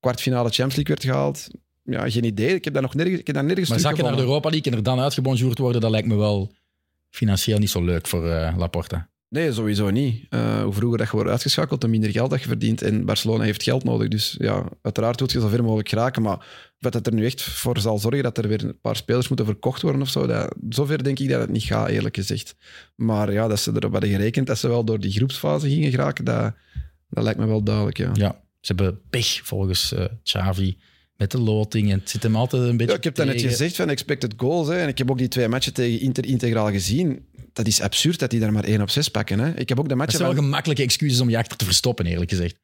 kwartfinale Champions League werd gehaald. Ja, geen idee. Ik heb daar nog nergens, ik heb daar nergens Maar zakken naar de Europa League en er dan uitgebonjourd worden, dat lijkt me wel financieel niet zo leuk voor uh, Laporta. Nee, sowieso niet. Uh, hoe vroeger dat je wordt uitgeschakeld, hoe minder geld dat je verdient. En Barcelona heeft geld nodig. Dus ja, uiteraard wil je zo ver mogelijk geraken. Maar wat dat er nu echt voor zal zorgen dat er weer een paar spelers moeten verkocht worden of zo, dat, zover denk ik dat het niet gaat, eerlijk gezegd. Maar ja, dat ze erop hadden gerekend dat ze wel door die groepsfase gingen geraken, dat, dat lijkt me wel duidelijk. Ja, ja ze hebben pech volgens uh, Xavi met de loting. En het zit hem altijd een beetje. Ja, ik heb dat net gezegd van expected goals. Hè, en ik heb ook die twee matchen tegen Inter integraal gezien. Dat is absurd dat die daar maar één op zes pakken. Hè. Ik heb ook de matchen. Dat zijn wel gemakkelijke excuses om je achter te verstoppen, eerlijk gezegd.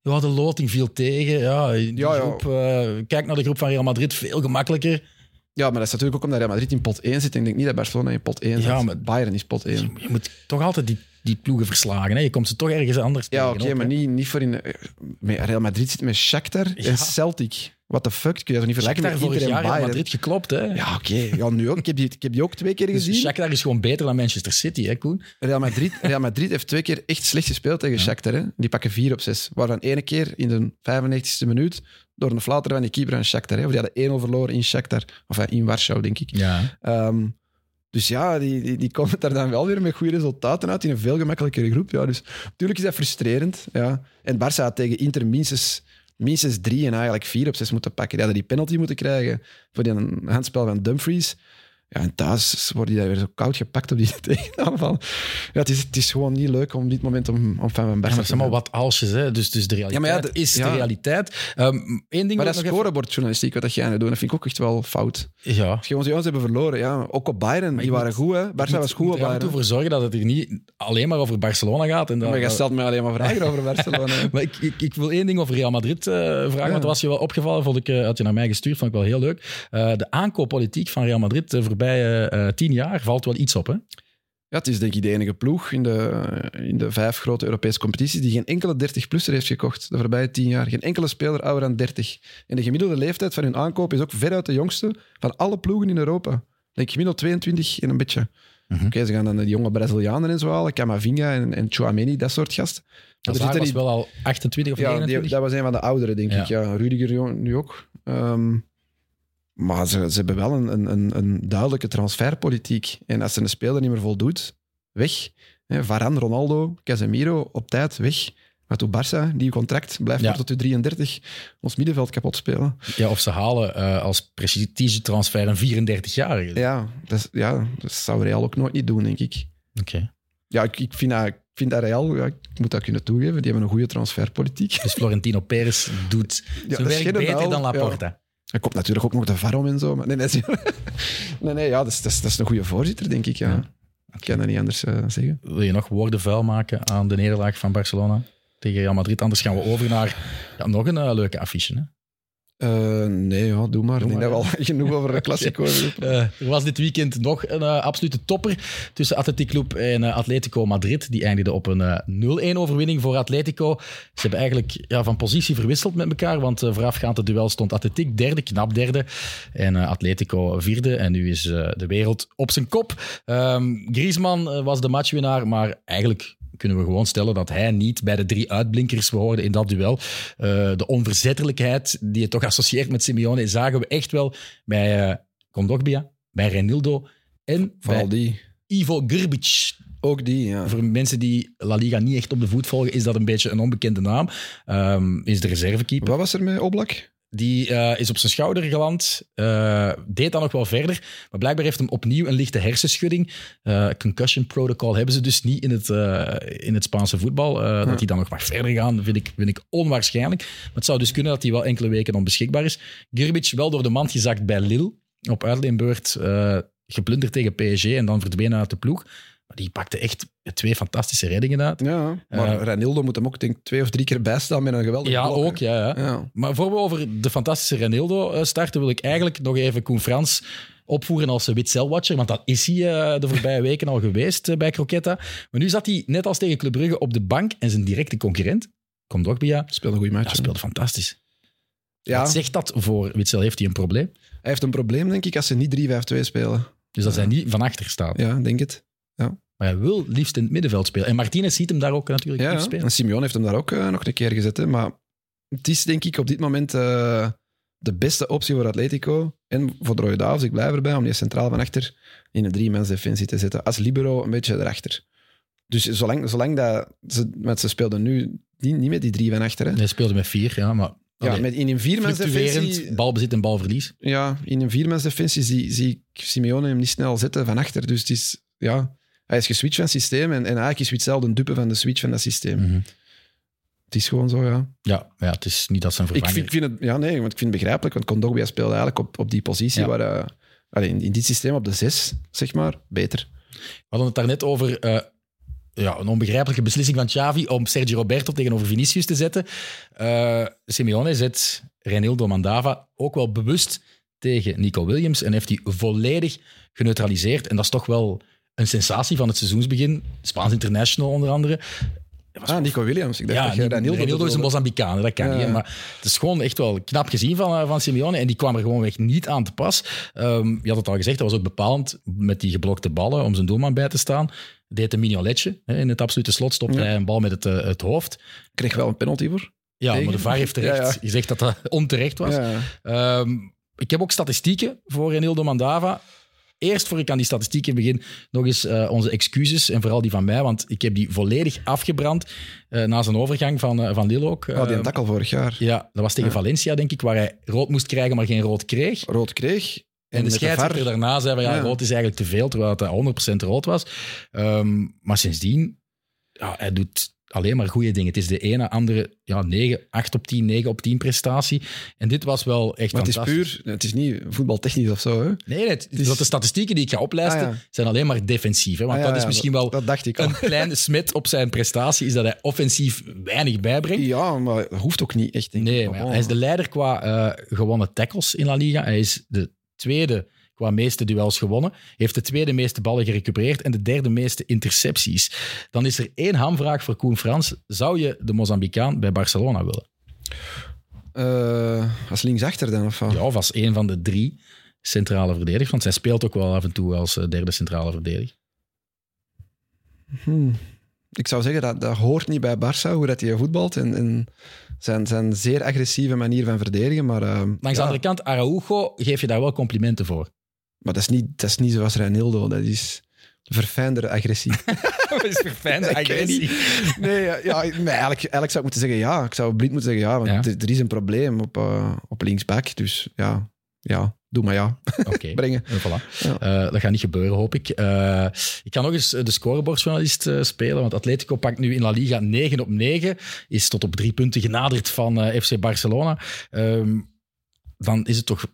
Ja, de loting viel tegen. Ja, ja, groep, uh, kijk naar de groep van Real Madrid, veel gemakkelijker. Ja, maar dat is natuurlijk ook omdat Real Madrid in pot 1 zit. Ik denk niet dat Barcelona in pot 1 zit. Ja, maar Bayern is pot 1. Je moet toch altijd die die ploegen verslagen. Hè? Je komt ze toch ergens anders Ja, oké, maar niet, niet voor in... Real Madrid zit met Shakhtar en Celtic. What the fuck? Kun je dat niet vergelijken met en Bayern? Real Madrid geklopt, hè? Ja, oké. Ja, nu ook. Ik heb, die, ik heb die ook twee keer dus gezien. Dus Shakhtar is gewoon beter dan Manchester City, hè, Koen? Real Madrid, Real Madrid heeft twee keer echt slecht gespeeld tegen ja. Shakhtar. Hè? Die pakken vier op zes. Waarvan ene keer in de 95e minuut door een flater van die keeper aan Shakhtar. Hè? Of die hadden 1-0 verloren in Shakhtar. Of in Warschau, denk ik. Ja. Um, dus ja, die, die, die komen daar dan wel weer met goede resultaten uit in een veel gemakkelijkere groep. Ja, dus natuurlijk is dat frustrerend. Ja. En Barça had tegen Inter minstens, minstens drie en eigenlijk vier op zes moeten pakken. Die hadden die penalty moeten krijgen voor die handspel van Dumfries. Ja, en thuis wordt hij daar weer zo koud gepakt op die tegenaanval. Ja, het is, het is gewoon niet leuk om dit moment om, om Van Barca ja, te zijn wat alsjes, hè? Dus, dus de realiteit ja, maar ja, de, is de realiteit. Um, één ding maar dat scorebordjournalistiek, wat dat jij nu doet, dat vind ik ook echt wel fout. Ja. Als je ons hebben verloren, ja. Ook op Bayern, die waren goed, hè. Barca was goed op Bayern. Ervoor zorgen dat het hier niet alleen maar over Barcelona gaat. En dat, maar je stelt me alleen maar vragen over Barcelona. maar ik, ik, ik, wil één ding over Real Madrid uh, vragen, want dat was je wel opgevallen, vond ik, uh, had je naar mij gestuurd, vond ik wel heel leuk. Uh, de aankooppolitiek van Real Madrid voorbije tien jaar valt wel iets op, hè? Ja, het is denk ik de enige ploeg in de, in de vijf grote Europese competities die geen enkele 30-plusser heeft gekocht de voorbije tien jaar. Geen enkele speler ouder dan 30. En de gemiddelde leeftijd van hun aankoop is ook veruit de jongste van alle ploegen in Europa. Denk gemiddeld 22 en een beetje. Mm Oké, ze gaan dan de jonge Brazilianen en zo halen, Camavinga en, en Chouameni, dat soort gasten. Dat was die... wel al 28 of ja, 29? Die, dat was een van de ouderen, denk ik. Ja, Rudiger nu ook. Um, maar ze, ze hebben wel een, een, een duidelijke transferpolitiek. En als ze een speler niet meer voldoet, weg. Varan, Ronaldo, Casemiro, op tijd, weg. Maar toen Barça, die contract, blijft ja. tot u 33 ons middenveld kapot spelen. Ja, of ze halen uh, als transfer een 34-jarige. Ja, dat, ja, dat zou Real ook nooit niet doen, denk ik. Oké. Ja, ik, ik, vind dat, ik vind dat Real, ja, ik moet dat kunnen toegeven, die hebben een goede transferpolitiek. Dus Florentino Perez doet ja, zijn werk beter dan Laporta. Er komt natuurlijk ook nog de VAR en zo. Maar nee, nee, nee, nee ja, dat is, dat, is, dat is een goede voorzitter, denk ik. Ja. ja. Ik kan dat niet anders uh, zeggen. Wil je nog woorden vuil maken aan de nederlaag van Barcelona tegen Real Madrid? Anders gaan we over naar ja, nog een uh, leuke affiche. Hè? Uh, nee, ja, doe maar. Doe ik denk dat we al genoeg over de Classico hebben. Uh, er was dit weekend nog een uh, absolute topper tussen Atletico Club en Atletico Madrid. Die eindigde op een 0-1 overwinning voor Atletico. Ze hebben eigenlijk ja, van positie verwisseld met elkaar, want voorafgaand het duel stond Atletico derde, knap derde, en Atletico vierde. En nu is de wereld op zijn kop. Um, Griezmann was de matchwinnaar, maar eigenlijk kunnen we gewoon stellen dat hij niet bij de drie uitblinkers behoorde in dat duel. Uh, de onverzettelijkheid die je toch associeert met Simeone zagen we echt wel bij uh, Kondogbia, bij Renildo en Vooral bij die. Ivo Grbic. Ook die, ja. Voor mensen die La Liga niet echt op de voet volgen, is dat een beetje een onbekende naam. Um, is de reservekeeper. Wat was er met Oblak? Die uh, is op zijn schouder geland, uh, deed dan nog wel verder, maar blijkbaar heeft hem opnieuw een lichte hersenschudding. Uh, concussion protocol hebben ze dus niet in het, in het Spaanse voetbal. Ja. Dat hij dan nog mag verder gaan, vind ik, vind ik onwaarschijnlijk. Maar het zou dus kunnen dat hij wel enkele weken onbeschikbaar is. Girbic wel door de mand gezakt bij Lille, op uitleenbeurt geplunderd tegen PSG en dan verdwenen uit de ploeg. Maar die pakte echt twee fantastische reddingen uit. Ja, maar Ranildo moet hem ook denk, twee of drie keer bijstaan met een geweldige Ja, blok, ook. Ja, ja. Ja. Maar voor we over de fantastische Renildo eh, starten, wil ik eigenlijk nog even Koen Frans opvoeren als Witzel-watcher. Want dat is hij eh, de voorbije weken al geweest bij Croquetta. Maar nu zat hij, net als tegen Club Brugge, op de bank en zijn directe concurrent, Kondogbia, Speelde een goede match. ja, speelde fantastisch. Ja, Wat zegt dat voor Witzel? Heeft hij een probleem? hij heeft een probleem, denk ik, als ze niet 3-5-2 spelen. Dus dat hij niet van achter staat. Ja, denk het. Maar hij wil liefst in het middenveld spelen. En Martinez ziet hem daar ook natuurlijk Ja, ja. spelen. en Simeone heeft hem daar ook eh, nog een keer gezet. Hè. Maar het is denk ik op dit moment eh, de beste optie voor Atletico. En voor de Rode Duivels, ik blijf erbij, om die centraal van achter in een drie-mens defensie te zetten. Als libero een beetje erachter. Dus zolang, zolang dat ze, met ze speelden nu niet, niet met die drie van achter. Hè. Hij speelde met vier, ja, maar Ja, allee, met, in een viermens defensie... balbezit en balverlies. Ja, in een viermens defensie zie, zie ik Simeone hem niet snel zetten van achter. Dus het is, ja, hij is geswitcht van systeem en, en eigenlijk is Witzel de dupe van de switch van dat systeem. Mhm. Het is gewoon zo, ja. Ja, ja, het is niet dat zijn Ik vervanger... vind, ik vind het, ja, nee, want ik vind het begrijpelijk, want Kondogbia speelde eigenlijk op, op die positie Ja. waar, eh, allee, in, in dit systeem op de zes, zeg maar, beter. We hadden het daarnet over eh, ja, een onbegrijpelijke beslissing van Xavi om Sergio Roberto tegenover Vinicius te zetten. Eh Simeone zet Reinildo Mandava ook wel bewust tegen Nico Williams en heeft die volledig geneutraliseerd. En dat is toch wel een sensatie van het seizoensbegin. Spaans International onder andere. Ah, Nico Williams. Ik dacht Ja, dat Ranildo is een. Mozambicaan, dat kan Ja, niet. Maar het is gewoon echt wel knap gezien van, eh, van Simeone. En die kwam er gewoon weg niet aan te pas. Ehm, je had het al gezegd, dat was ook bepalend met die geblokte ballen om zijn doelman bij te staan. Deed een mignoletje. In het absolute slot stopte Ja. hij een bal met het, eh, het hoofd. Kreeg wel een penalty voor. Ja, Tegen? maar de VAR heeft terecht gezegd dat dat onterecht was. Ehm, ik heb ook statistieken voor Renildo Mandava. Eerst voor ik aan die statistieken begin, nog eens eh, onze excuses. En vooral die van mij, want ik heb die volledig afgebrand eh, na zijn overgang van, eh, van Lille ook. Oh, die Ehm, takkel vorig jaar. ja, dat was tegen Ja. Valencia, denk ik, waar hij rood moest krijgen, maar geen rood kreeg. Rood kreeg. En, de scheidsrechter daarna zei van ja, Ja. rood is eigenlijk te veel, terwijl het 100% rood was. Ehm, maar sindsdien, ja, hij doet alleen maar goede dingen. Het is de ene, andere, ja, 9, 8 op 10, 9 op 10 prestatie. En dit was wel echt Maar het is puur, het is niet voetbaltechnisch of zo. Hè? Nee, het, is- dat de statistieken die ik ga oplijsten, Ah, ja. zijn alleen maar defensief. Hè? Want Ah, ja, dat is misschien wel Dat dacht ik al. een kleine smet op zijn prestatie, is dat hij offensief weinig bijbrengt. Ja, maar dat hoeft ook niet echt. Denk. Nee, maar hij is de leider qua eh, gewonnen tackles in La Liga. Hij is de tweede qua meeste duels gewonnen. Heeft de tweede meeste ballen gerecupereerd en de derde meeste intercepties. Dan is er één hamvraag voor Koen Frans. Zou je de Mozambicaan bij Barcelona willen? Eh, als linksachter dan, of wat? Ja, of als één van de drie centrale verdedigers. Want zij speelt ook wel af en toe als eh, derde centrale verdediger. Hmm. Ik zou zeggen, dat, dat hoort niet bij Barça, hoe dat hij voetbalt. En, en zijn, zijn zeer agressieve manier van verdedigen. Maar, eh, Langs ja, de andere kant, Araujo geef je daar wel complimenten voor. Maar dat, is niet, dat is niet zoals Reinildo. Dat is verfijndere agressie. Dat is verfijnde niet. Nee, ja, ja, nee eigenlijk, eigenlijk zou ik moeten zeggen ja. Ik zou blind moeten zeggen ja, want Ja. Er, is een probleem op, eh, op linksback. Dus ja, ja, doe maar ja. Oké. Brengen. En voilà. Ja. Eh, dat gaat niet gebeuren, hoop ik. Eh, ik kan nog eens de scorebordjournalist spelen, want Atletico pakt nu in La Liga 9 op 9, is tot op drie punten genaderd van FC Barcelona. Ehm, dan is het toch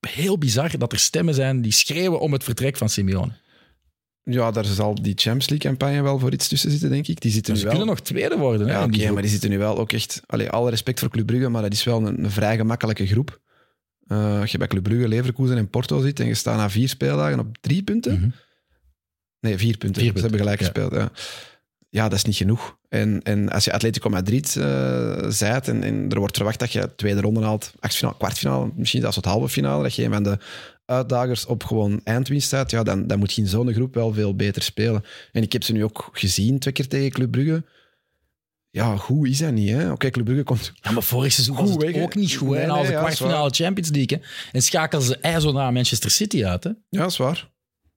heel bizar dat er stemmen zijn die schreeuwen om het vertrek van Simeone. Ja, daar zal die Champions League-campagne wel voor iets tussen zitten, denk ik. Die zitten Dus nu ze wel... kunnen nog tweede worden. Hè, Ja, oké, maar die zitten nu wel ook echt... Allee, alle respect voor Club Brugge, maar dat is wel een, een vrij gemakkelijke groep. Eh, als je bij Club Brugge, Leverkusen en Porto zit en je staat na vier speeldagen op drie punten... Mhm. Nee, vier punten. Vier Ze hebben gelijk gespeeld, ja. Ja, dat is niet genoeg. En, en als je Atletico Madrid eh zijt en, en er wordt verwacht dat je tweede ronde haalt, achtfinale, kwartfinale, misschien zelfs tot halve finale, dat je een van de uitdagers op gewoon eindwinst staat, ja, dan, dan moet je in zo'n groep wel veel beter spelen. En ik heb ze nu ook gezien, twee keer tegen Club Brugge. Ja, goed is dat niet, hè? Oké, Club Brugge komt... Ja, maar vorig seizoen was het weg, ook niet goed. Nee, hè. Als de ja, kwartfinale Champions League. hè. En schakelen ze ijzer na Manchester City uit. Hè. Ja, dat is waar.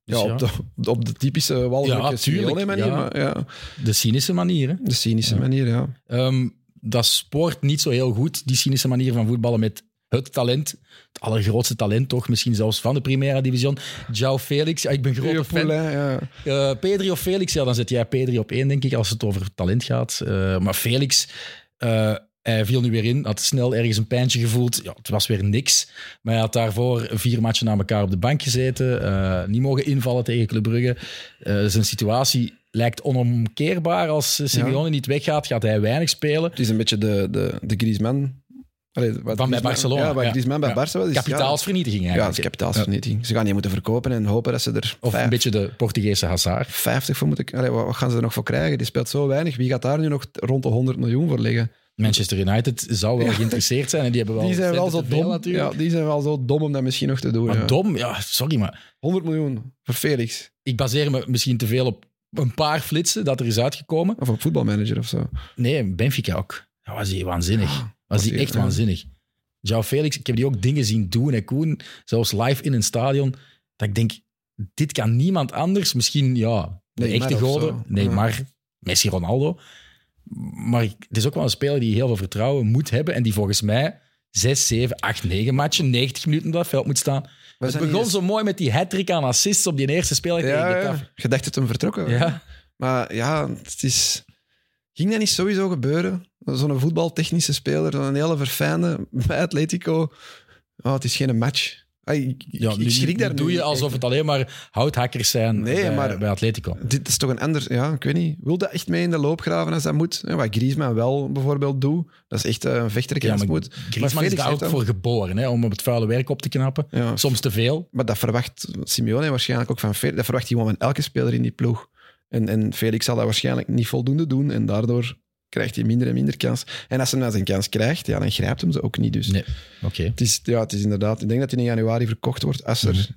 Dus ja, ja. Op, de, op de typische Ja, walgelijke tuurlijk, Simeone-manier, ja. maar ja, De cynische manier. Hè. de cynische manier, ja. Ehm, dat spoort niet zo heel goed, die cynische manier van voetballen met het talent. Het allergrootste talent toch, misschien zelfs van de Primera Division. João Felix, ja, ik ben grote fan. Poulain, ja. Eh, Pedri of Felix, ja, dan zet jij Pedri op één, denk ik, als het over talent gaat. Eh, maar Felix, eh, Hij viel nu weer in, had snel ergens een pijntje gevoeld. Ja, het was weer niks. Maar hij had daarvoor vier matchen na elkaar op de bank gezeten. Uh, niet mogen invallen tegen Club Brugge. Uh, zijn situatie lijkt onomkeerbaar. Als Simeone ja. niet weggaat, gaat hij weinig spelen. Het is een beetje de, de, de Griezmann Allee, wat Van bij Barcelona. Ja, wat ja. Griezmann bij ja. Barça was. Kapitaalsvernietiging eigenlijk. Ja, kapitaalsvernietiging. Ze gaan die moeten verkopen en hopen dat ze er... Of vijf, een beetje de Portugese Hazard. 50 voor moeten... Allee, wat gaan ze er nog voor krijgen? Die speelt zo weinig. Wie gaat daar nu nog rond de 100 miljoen voor liggen? Manchester United zou wel geïnteresseerd zijn en die hebben wel die zijn wel zo dom natuurlijk. Ja, die zijn wel zo dom om dat misschien nog te doen. Maar ja. dom? Ja, sorry, maar... 100 miljoen voor Felix. Ik baseer me misschien te veel op een paar flitsen dat er is uitgekomen. Of op voetbalmanager of zo. Nee, Benfica ook. Dat was hij waanzinnig. Was hij echt waanzinnig. João Felix, ik heb die ook dingen zien doen, en Koen, zelfs live in een stadion, dat ik denk, dit kan niemand anders. Misschien, ja, de echte goden. zo. Neymar, Messi, Ronaldo. Maar het is ook wel een speler die heel veel vertrouwen moet hebben en die volgens mij 6, 7, 8, 9 matchen, 90 minuten op dat veld moet staan. We Het begon zo mooi met die hat-trick aan assists op die eerste speler Ja, ja. Je dacht het hem vertrokken. Ja. Maar ja, het is... Ging dat niet sowieso gebeuren? Zo'n voetbaltechnische speler, zo'n hele verfijnde bij Atletico. Oh, het is geen match. Ik, Ja, ik schrik daar doe je alsof het alleen maar houthakkers zijn Nee, bij, maar- bij Atletico. Dit is toch een ander... Ja, ik weet niet. Wil dat echt mee in de loopgraven als dat moet? Wat Griezmann wel bijvoorbeeld doet. Dat is echt eh, een vechter Ja, maar moet. Griezmann is Felix daar ook voor geboren, hè, om op het vuile werk op te knappen. Ja, Soms te veel. Maar dat verwacht Simeone waarschijnlijk ook van Felix. Dat verwacht hij gewoon van elke speler in die ploeg. En, en Felix zal dat waarschijnlijk niet voldoende doen. En daardoor krijgt hij minder en minder kans. En als hij dan zijn kans krijgt, ja, dan grijpt hem ze ook niet. Dus Nee, oké. het, is, ja, het is inderdaad... Ik denk dat hij in januari verkocht wordt als er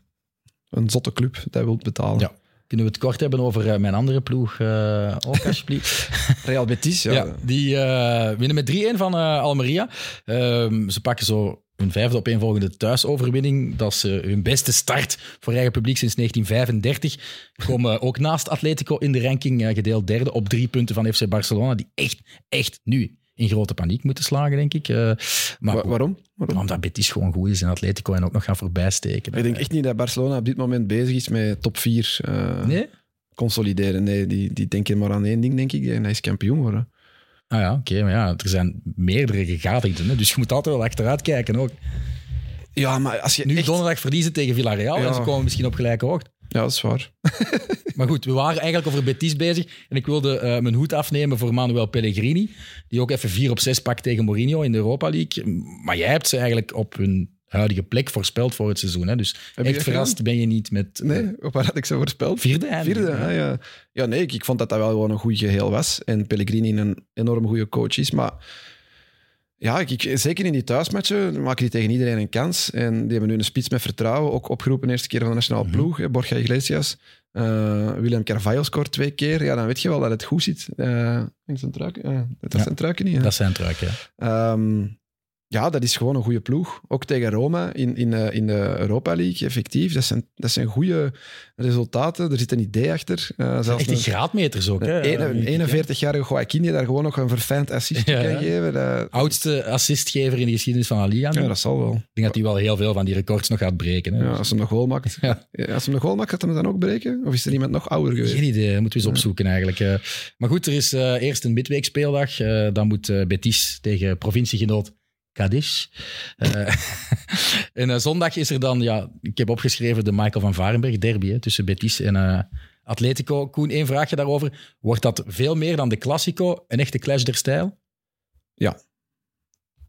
een zotte club dat wil betalen. Ja. Kunnen we het kort hebben over eh, mijn andere ploeg eh, ook, alsjeblieft? Real Betis, ja. Ja, die eh, winnen met 3-1 van Almeria. Ehm, ze pakken zo hun vijfde opeenvolgende thuisoverwinning. Dat is eh, hun beste start voor eigen publiek sinds 1935. Komen ook naast Atletico in de ranking eh, gedeeld derde op drie punten van FC Barcelona. Die echt, echt nu in grote paniek moeten slagen, denk ik. Eh, maar Wa- waarom? waarom? omdat Betis gewoon goed is en Atletico en ook nog gaan voorbijsteken. Ik denk echt niet dat Barcelona op dit moment bezig is met top 4 Nee? consolideren. Nee, die, die denken maar aan één ding, denk ik. En hij is kampioen worden. Ah ja, oké. maar ja, er zijn meerdere gegadigden. Hè, dus je moet altijd wel achteruit kijken ook. Ja, maar als je Nu echt... donderdag verliezen tegen Villarreal Ja. en ze komen misschien op gelijke hoogte. Ja, dat is waar. Maar goed, we waren eigenlijk over Betis bezig. En ik wilde eh, mijn hoed afnemen voor Manuel Pellegrini. Die ook even 4 op 6 pakt tegen Mourinho in de Europa League. Maar jij hebt ze eigenlijk op hun huidige plek voorspeld voor het seizoen. Hè? Dus echt dat verrast ben je niet met eh, Nee, op waar had ik zo voorspeld? vierde eindigen. Vierde, Ja. ah, ja. Ja, nee, ik, ik vond dat dat wel gewoon een goed geheel was. En Pellegrini een enorm goede coach is. Maar ja, ik, ik- zeker in die thuismatchen maken die tegen iedereen een kans. En die hebben nu een spits met vertrouwen. Ook opgeroepen eerste keer van de nationale Mhm. ploeg. Borja Iglesias. Eh, Willem Carvalho scoort twee keer. Ja, dan weet je wel dat het goed zit. Eh zijn eh, dat Ja. zijn truiken niet. hè? Dat zijn truik, ja. Ehm, ja, dat is gewoon een goede ploeg. Ook tegen Roma in, in, eh, in de Europa League, effectief. Dat zijn, dat zijn goede resultaten. Er zit een idee achter. Eh, zelfs Echt die een, graadmeters ook. Hè? een, een Eh, 41-jarige Joaquin die daar gewoon nog een verfijnd assist Ja, kan ja. geven. Dat, Oudste assistgever in de geschiedenis van La Liga. ja, ik dat zal wel. denk dat hij wel heel veel van die records nog gaat breken. Hè? Ja, als hij hem nog goal maakt. Ja. Ja, Als hem nog goal maakt, gaat hij hem dan ook breken? Of is er iemand nog ouder geweest? Geen idee, moeten we eens opzoeken eigenlijk. Eh, maar goed, er is eh, eerst een midweekspeeldag. Eh, dan moet eh, Betis tegen provinciegenoot Cadiz. Eh, en eh, zondag is er dan, ja, ik heb opgeschreven de Michael van Varenberg derby hè, tussen Betis en eh, Atletico. Koen, één vraagje daarover. Wordt dat veel meer dan de Classico, een echte clash der stijl?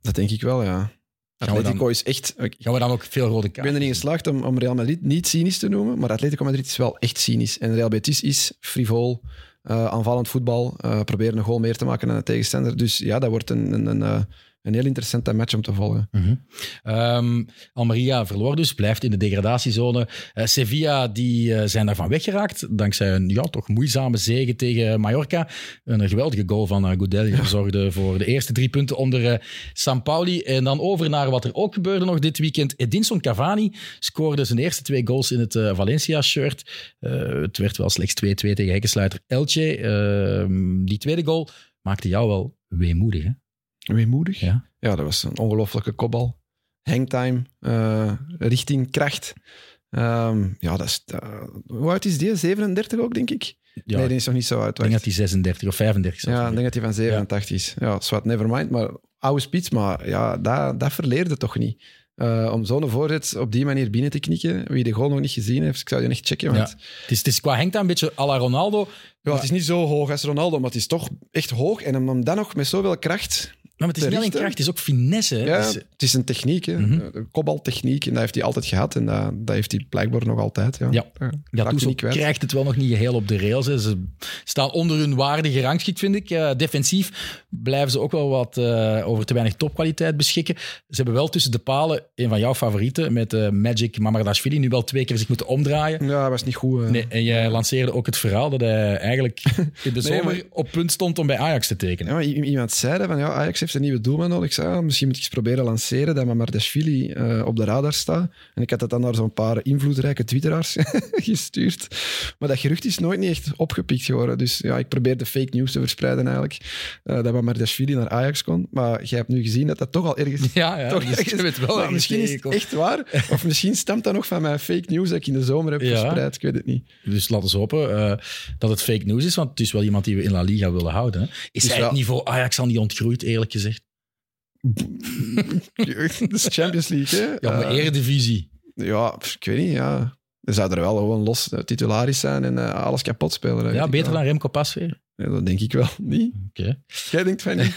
Dat denk ik wel, ja. Atletico dan- is echt... Gaan we dan ook veel rode ik ben kaarten? er niet geslaagd om, om Real Madrid niet cynisch te noemen, maar Atletico Madrid is wel echt cynisch. En Real Betis is frivol, aanvallend voetbal, proberen een goal meer te maken dan de tegenstander. Dus ja, dat wordt een, een, een, een heel interessante match om te volgen. Ehm, Almeria verloor dus, blijft in de degradatiezone. Eh, Sevilla die, eh, zijn daarvan weggeraakt, dankzij een ja, toch moeizame zege tegen Mallorca. Een geweldige goal van uh, Goodell zorgde voor de eerste drie punten onder San Pauli. En dan over naar wat er ook gebeurde nog dit weekend. Edinson Cavani scoorde zijn eerste twee goals in het Valencia-shirt. Het werd wel slechts 2-2 tegen hekkensluiter Elche. Ehm, die tweede goal maakte jou wel weemoedig, hè? Weemoedig. Ja. Ja, dat was een ongelofelijke kopbal. Hangtime, eh, richting kracht. Ehm, ja, dat is... eh, hoe oud is die? 37 ook, denk ik? Ja, nee, die is nog niet zo oud. ik denk dat hij 36 of 35 is. Ja, ik denk dat hij van 87 is. Ja, zwart, nevermind. Maar oude spits, maar ja, dat, dat verleerde toch niet. Uh, om zo'n voorzet op die manier binnen te knikken, wie de goal nog niet gezien heeft, ik zou die echt checken. Want... Ja. Het, is, het is qua Henk een beetje à la Ronaldo. Ja, het is niet zo hoog als Ronaldo, maar het is toch echt hoog. En om dan nog met zoveel kracht maar het is niet alleen kracht, het is ook finesse. Ja, dus- het is een techniek, hè. -hmm. kopbaltechniek. En dat heeft hij altijd gehad. En dat, dat heeft hij blijkbaar nog altijd. Ja, ja. ja krijgt het wel nog niet heel op de rails. Hè. Ze staan onder hun waarde gerangschikt, vind ik. Uh, defensief blijven ze ook wel wat uh, over te weinig topkwaliteit beschikken. Ze hebben wel tussen de palen een van jouw favorieten met uh, Magic Mamardashvili nu wel twee keer zich moeten omdraaien. Ja, dat was niet goed. Nee, en jij lanceerde ook het verhaal dat hij eigenlijk in de zomer nee, maar... op punt stond om bij Ajax te tekenen. Ja, iemand zei dat van ja, Ajax heeft een nieuwe doelman nodig. Ik zei, ja, misschien moet ik eens proberen lanceren dat Mamardashvili uh, op de radar staat. En ik had dat dan naar zo'n paar invloedrijke twitteraars gestuurd. Maar dat gerucht is nooit niet echt opgepikt geworden. Dus ja, ik probeerde fake news te verspreiden eigenlijk. Uh, dat Mamardashvili naar Ajax kon. Maar jij hebt nu gezien dat dat toch al ergens... Ja, ja toch dus ergens, het wel misschien is het echt waar. Of misschien stemt dat nog van mijn fake news dat ik in de zomer heb ja. verspreid. Ik weet het niet. Dus laten we hopen uh, dat het fake news is. Want het is wel iemand die we in La Liga willen houden. Hè. Is dus hij het niveau Ajax al niet ontgroeid, eerlijk gezegd? de Champions League, hè? Ja, maar uh, eredivisie. Ja, ik weet niet, ja. Er zou er wel gewoon los titularis zijn en uh, alles kapot spelen. Ja, beter dan Remco Pasveer? Ja, dat denk ik wel niet. Oké. Okay. Jij denkt van niet?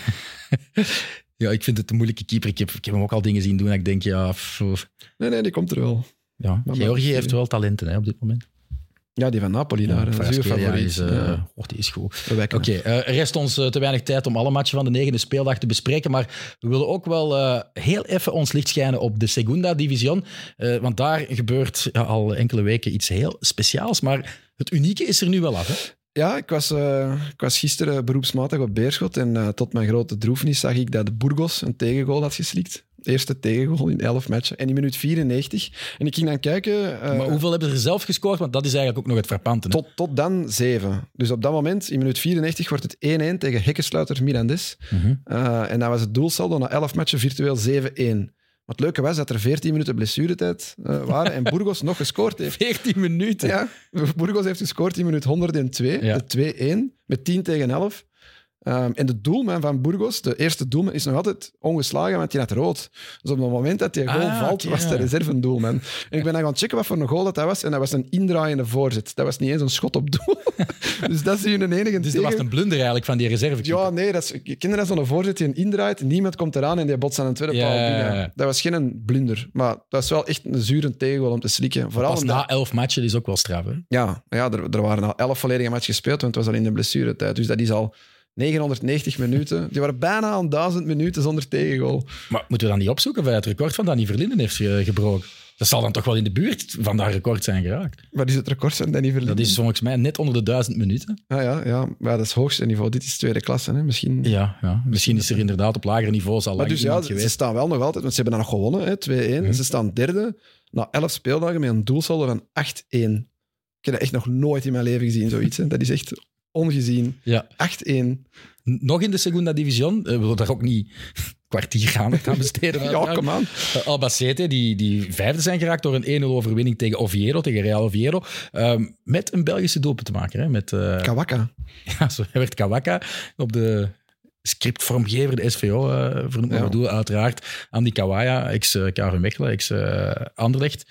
ja, ik vind het een moeilijke keeper. Ik heb, ik heb hem ook al dingen zien doen en ik denk, ja... Pff. Nee, nee, die komt er wel. Ja, Georgië heeft wel talenten hè, op dit moment. Ja, die van Napoli ja, daar. Dat is favoriet. Is, uh, ja. oh, die is goed. Oké, okay, uh, rest ons uh, te weinig tijd om alle matchen van de negende speeldag te bespreken. Maar we willen ook wel heel even ons licht schijnen op de Segunda Division. want daar gebeurt ja, al enkele weken iets heel speciaals. Maar het unieke is er nu wel af. Hè? Ja, ik was, ik was gisteren beroepsmatig op Beerschot. En tot mijn grote droefnis zag ik dat de Burgos een tegengoal had geslikt eerste tegengoal in 11 matchen. En in minuut 94. En ik ging dan kijken... Uh, maar hoeveel hebben ze er zelf gescoord? Want dat is eigenlijk ook nog het frappante. Tot, tot dan 7. Dus op dat moment, in minuut 94, wordt het 1-1 tegen Hekkensluiter Mirandes. Mm -hmm. uh, en dat was het doelsaldo na 11 matchen virtueel 7-1. Wat leuke was dat er 14 minuten blessuretijd uh, waren en Burgos nog gescoord heeft. 14 minuten? Ja, Burgos heeft gescoord in minuut 102, ja. de 2-1, met 10 tegen 11. Um, en de doelman van Burgos, de eerste doelman, is nog altijd ongeslagen, want hij had rood. Dus op het moment dat die goal ah, valt, okay. was de reserve doelman. En ik ben dan gaan checken wat voor een goal dat, dat was. En dat was een indraaiende voorzet. Dat was niet eens een schot op doel. dus dat is hier een enige Dus dat was een blunder eigenlijk van die reserve Ja, nee. Dat is, je kent dat zo'n voorzet die een indraait, niemand komt eraan en die botst aan een tweede paal binnen. Dat was geen blunder. Maar dat was wel echt een zure tegengoal om te slikken. Vooral Pas na elf matchen is ook wel straf, hè? Ja, ja er, er waren al elf volledige matchen gespeeld, want het was al in de blessuretijd. Dus dat is al 990 minuten. Die waren bijna aan 1000 minuten zonder tegengoal. Maar moeten we dan niet opzoeken of hij het record van Danny Verlinden heeft gebroken? Dat zal dan toch wel in de buurt van dat record zijn geraakt. Wat is het record van Danny Verlinden? Dat is volgens mij net onder de 1000 minuten. Ah ja, ja. Maar dat is hoogste niveau. Dit is tweede klasse. Hè? Misschien... Ja, ja, misschien is er inderdaad op lager niveau al lang dus ja, geweest. Ze staan wel nog altijd, want ze hebben dan nog gewonnen, 2-1. Hm. Ze staan derde na 11 speeldagen met een doelsaldo van 8-1. Ik heb dat echt nog nooit in mijn leven gezien, zoiets. Hè. Dat is echt ongezien. Ja. 8-1. Nog in de Segunda Division. We willen daar ook niet kwartier gaan aan besteden. ja, kom aan. Uh, Albacete, die, die vijfde zijn geraakt door een 1-0 overwinning tegen Oviedo, tegen Real Oviedo. Um, met een Belgische doelpunt te maken. Hè, met, uh, Kawaka. Ja, zo werd Kawaka op de scriptvormgever, de SVO, uh, vernoemd. Ja. bedoel uiteraard Andy Kawaya, ex-KV Mechelen, ex-Anderlecht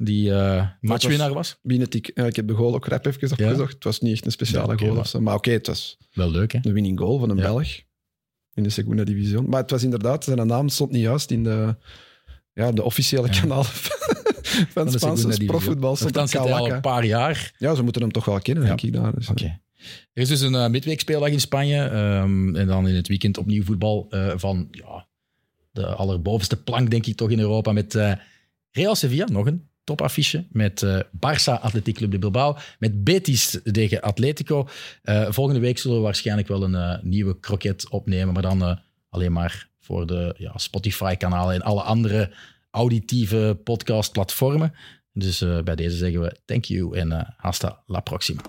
die uh, matchwinnaar was. Binnen ik, heb de goal ook rap even opgezocht. Ja. Het was niet echt een speciale ja, goal. Maar, maar oké, okay, het was wel leuk, hè? de winning goal van een Belg in de Segunda Division. Maar het was inderdaad, zijn naam stond niet juist in de, ja, de officiële kanaal van het Spaanse profvoetbal. Dan zit hij al een paar jaar. Ja, ze moeten hem toch wel kennen, denk ik. Daar. Dus, okay. Er is dus een uh, midweekspeeldag in Spanje. Um, en dan in het weekend opnieuw voetbal uh, van ja, de allerbovenste plank, denk ik toch, in Europa. Met Real Sevilla, nog een topaffiche met uh, Barça Atletiek Club de Bilbao, met Betis tegen Atletico. Uh, volgende week zullen we waarschijnlijk wel een uh, nieuwe kroket opnemen, maar dan alleen maar voor de ja, Spotify-kanalen en alle andere auditieve podcast-platformen. Dus bij deze zeggen we thank you en hasta la próxima.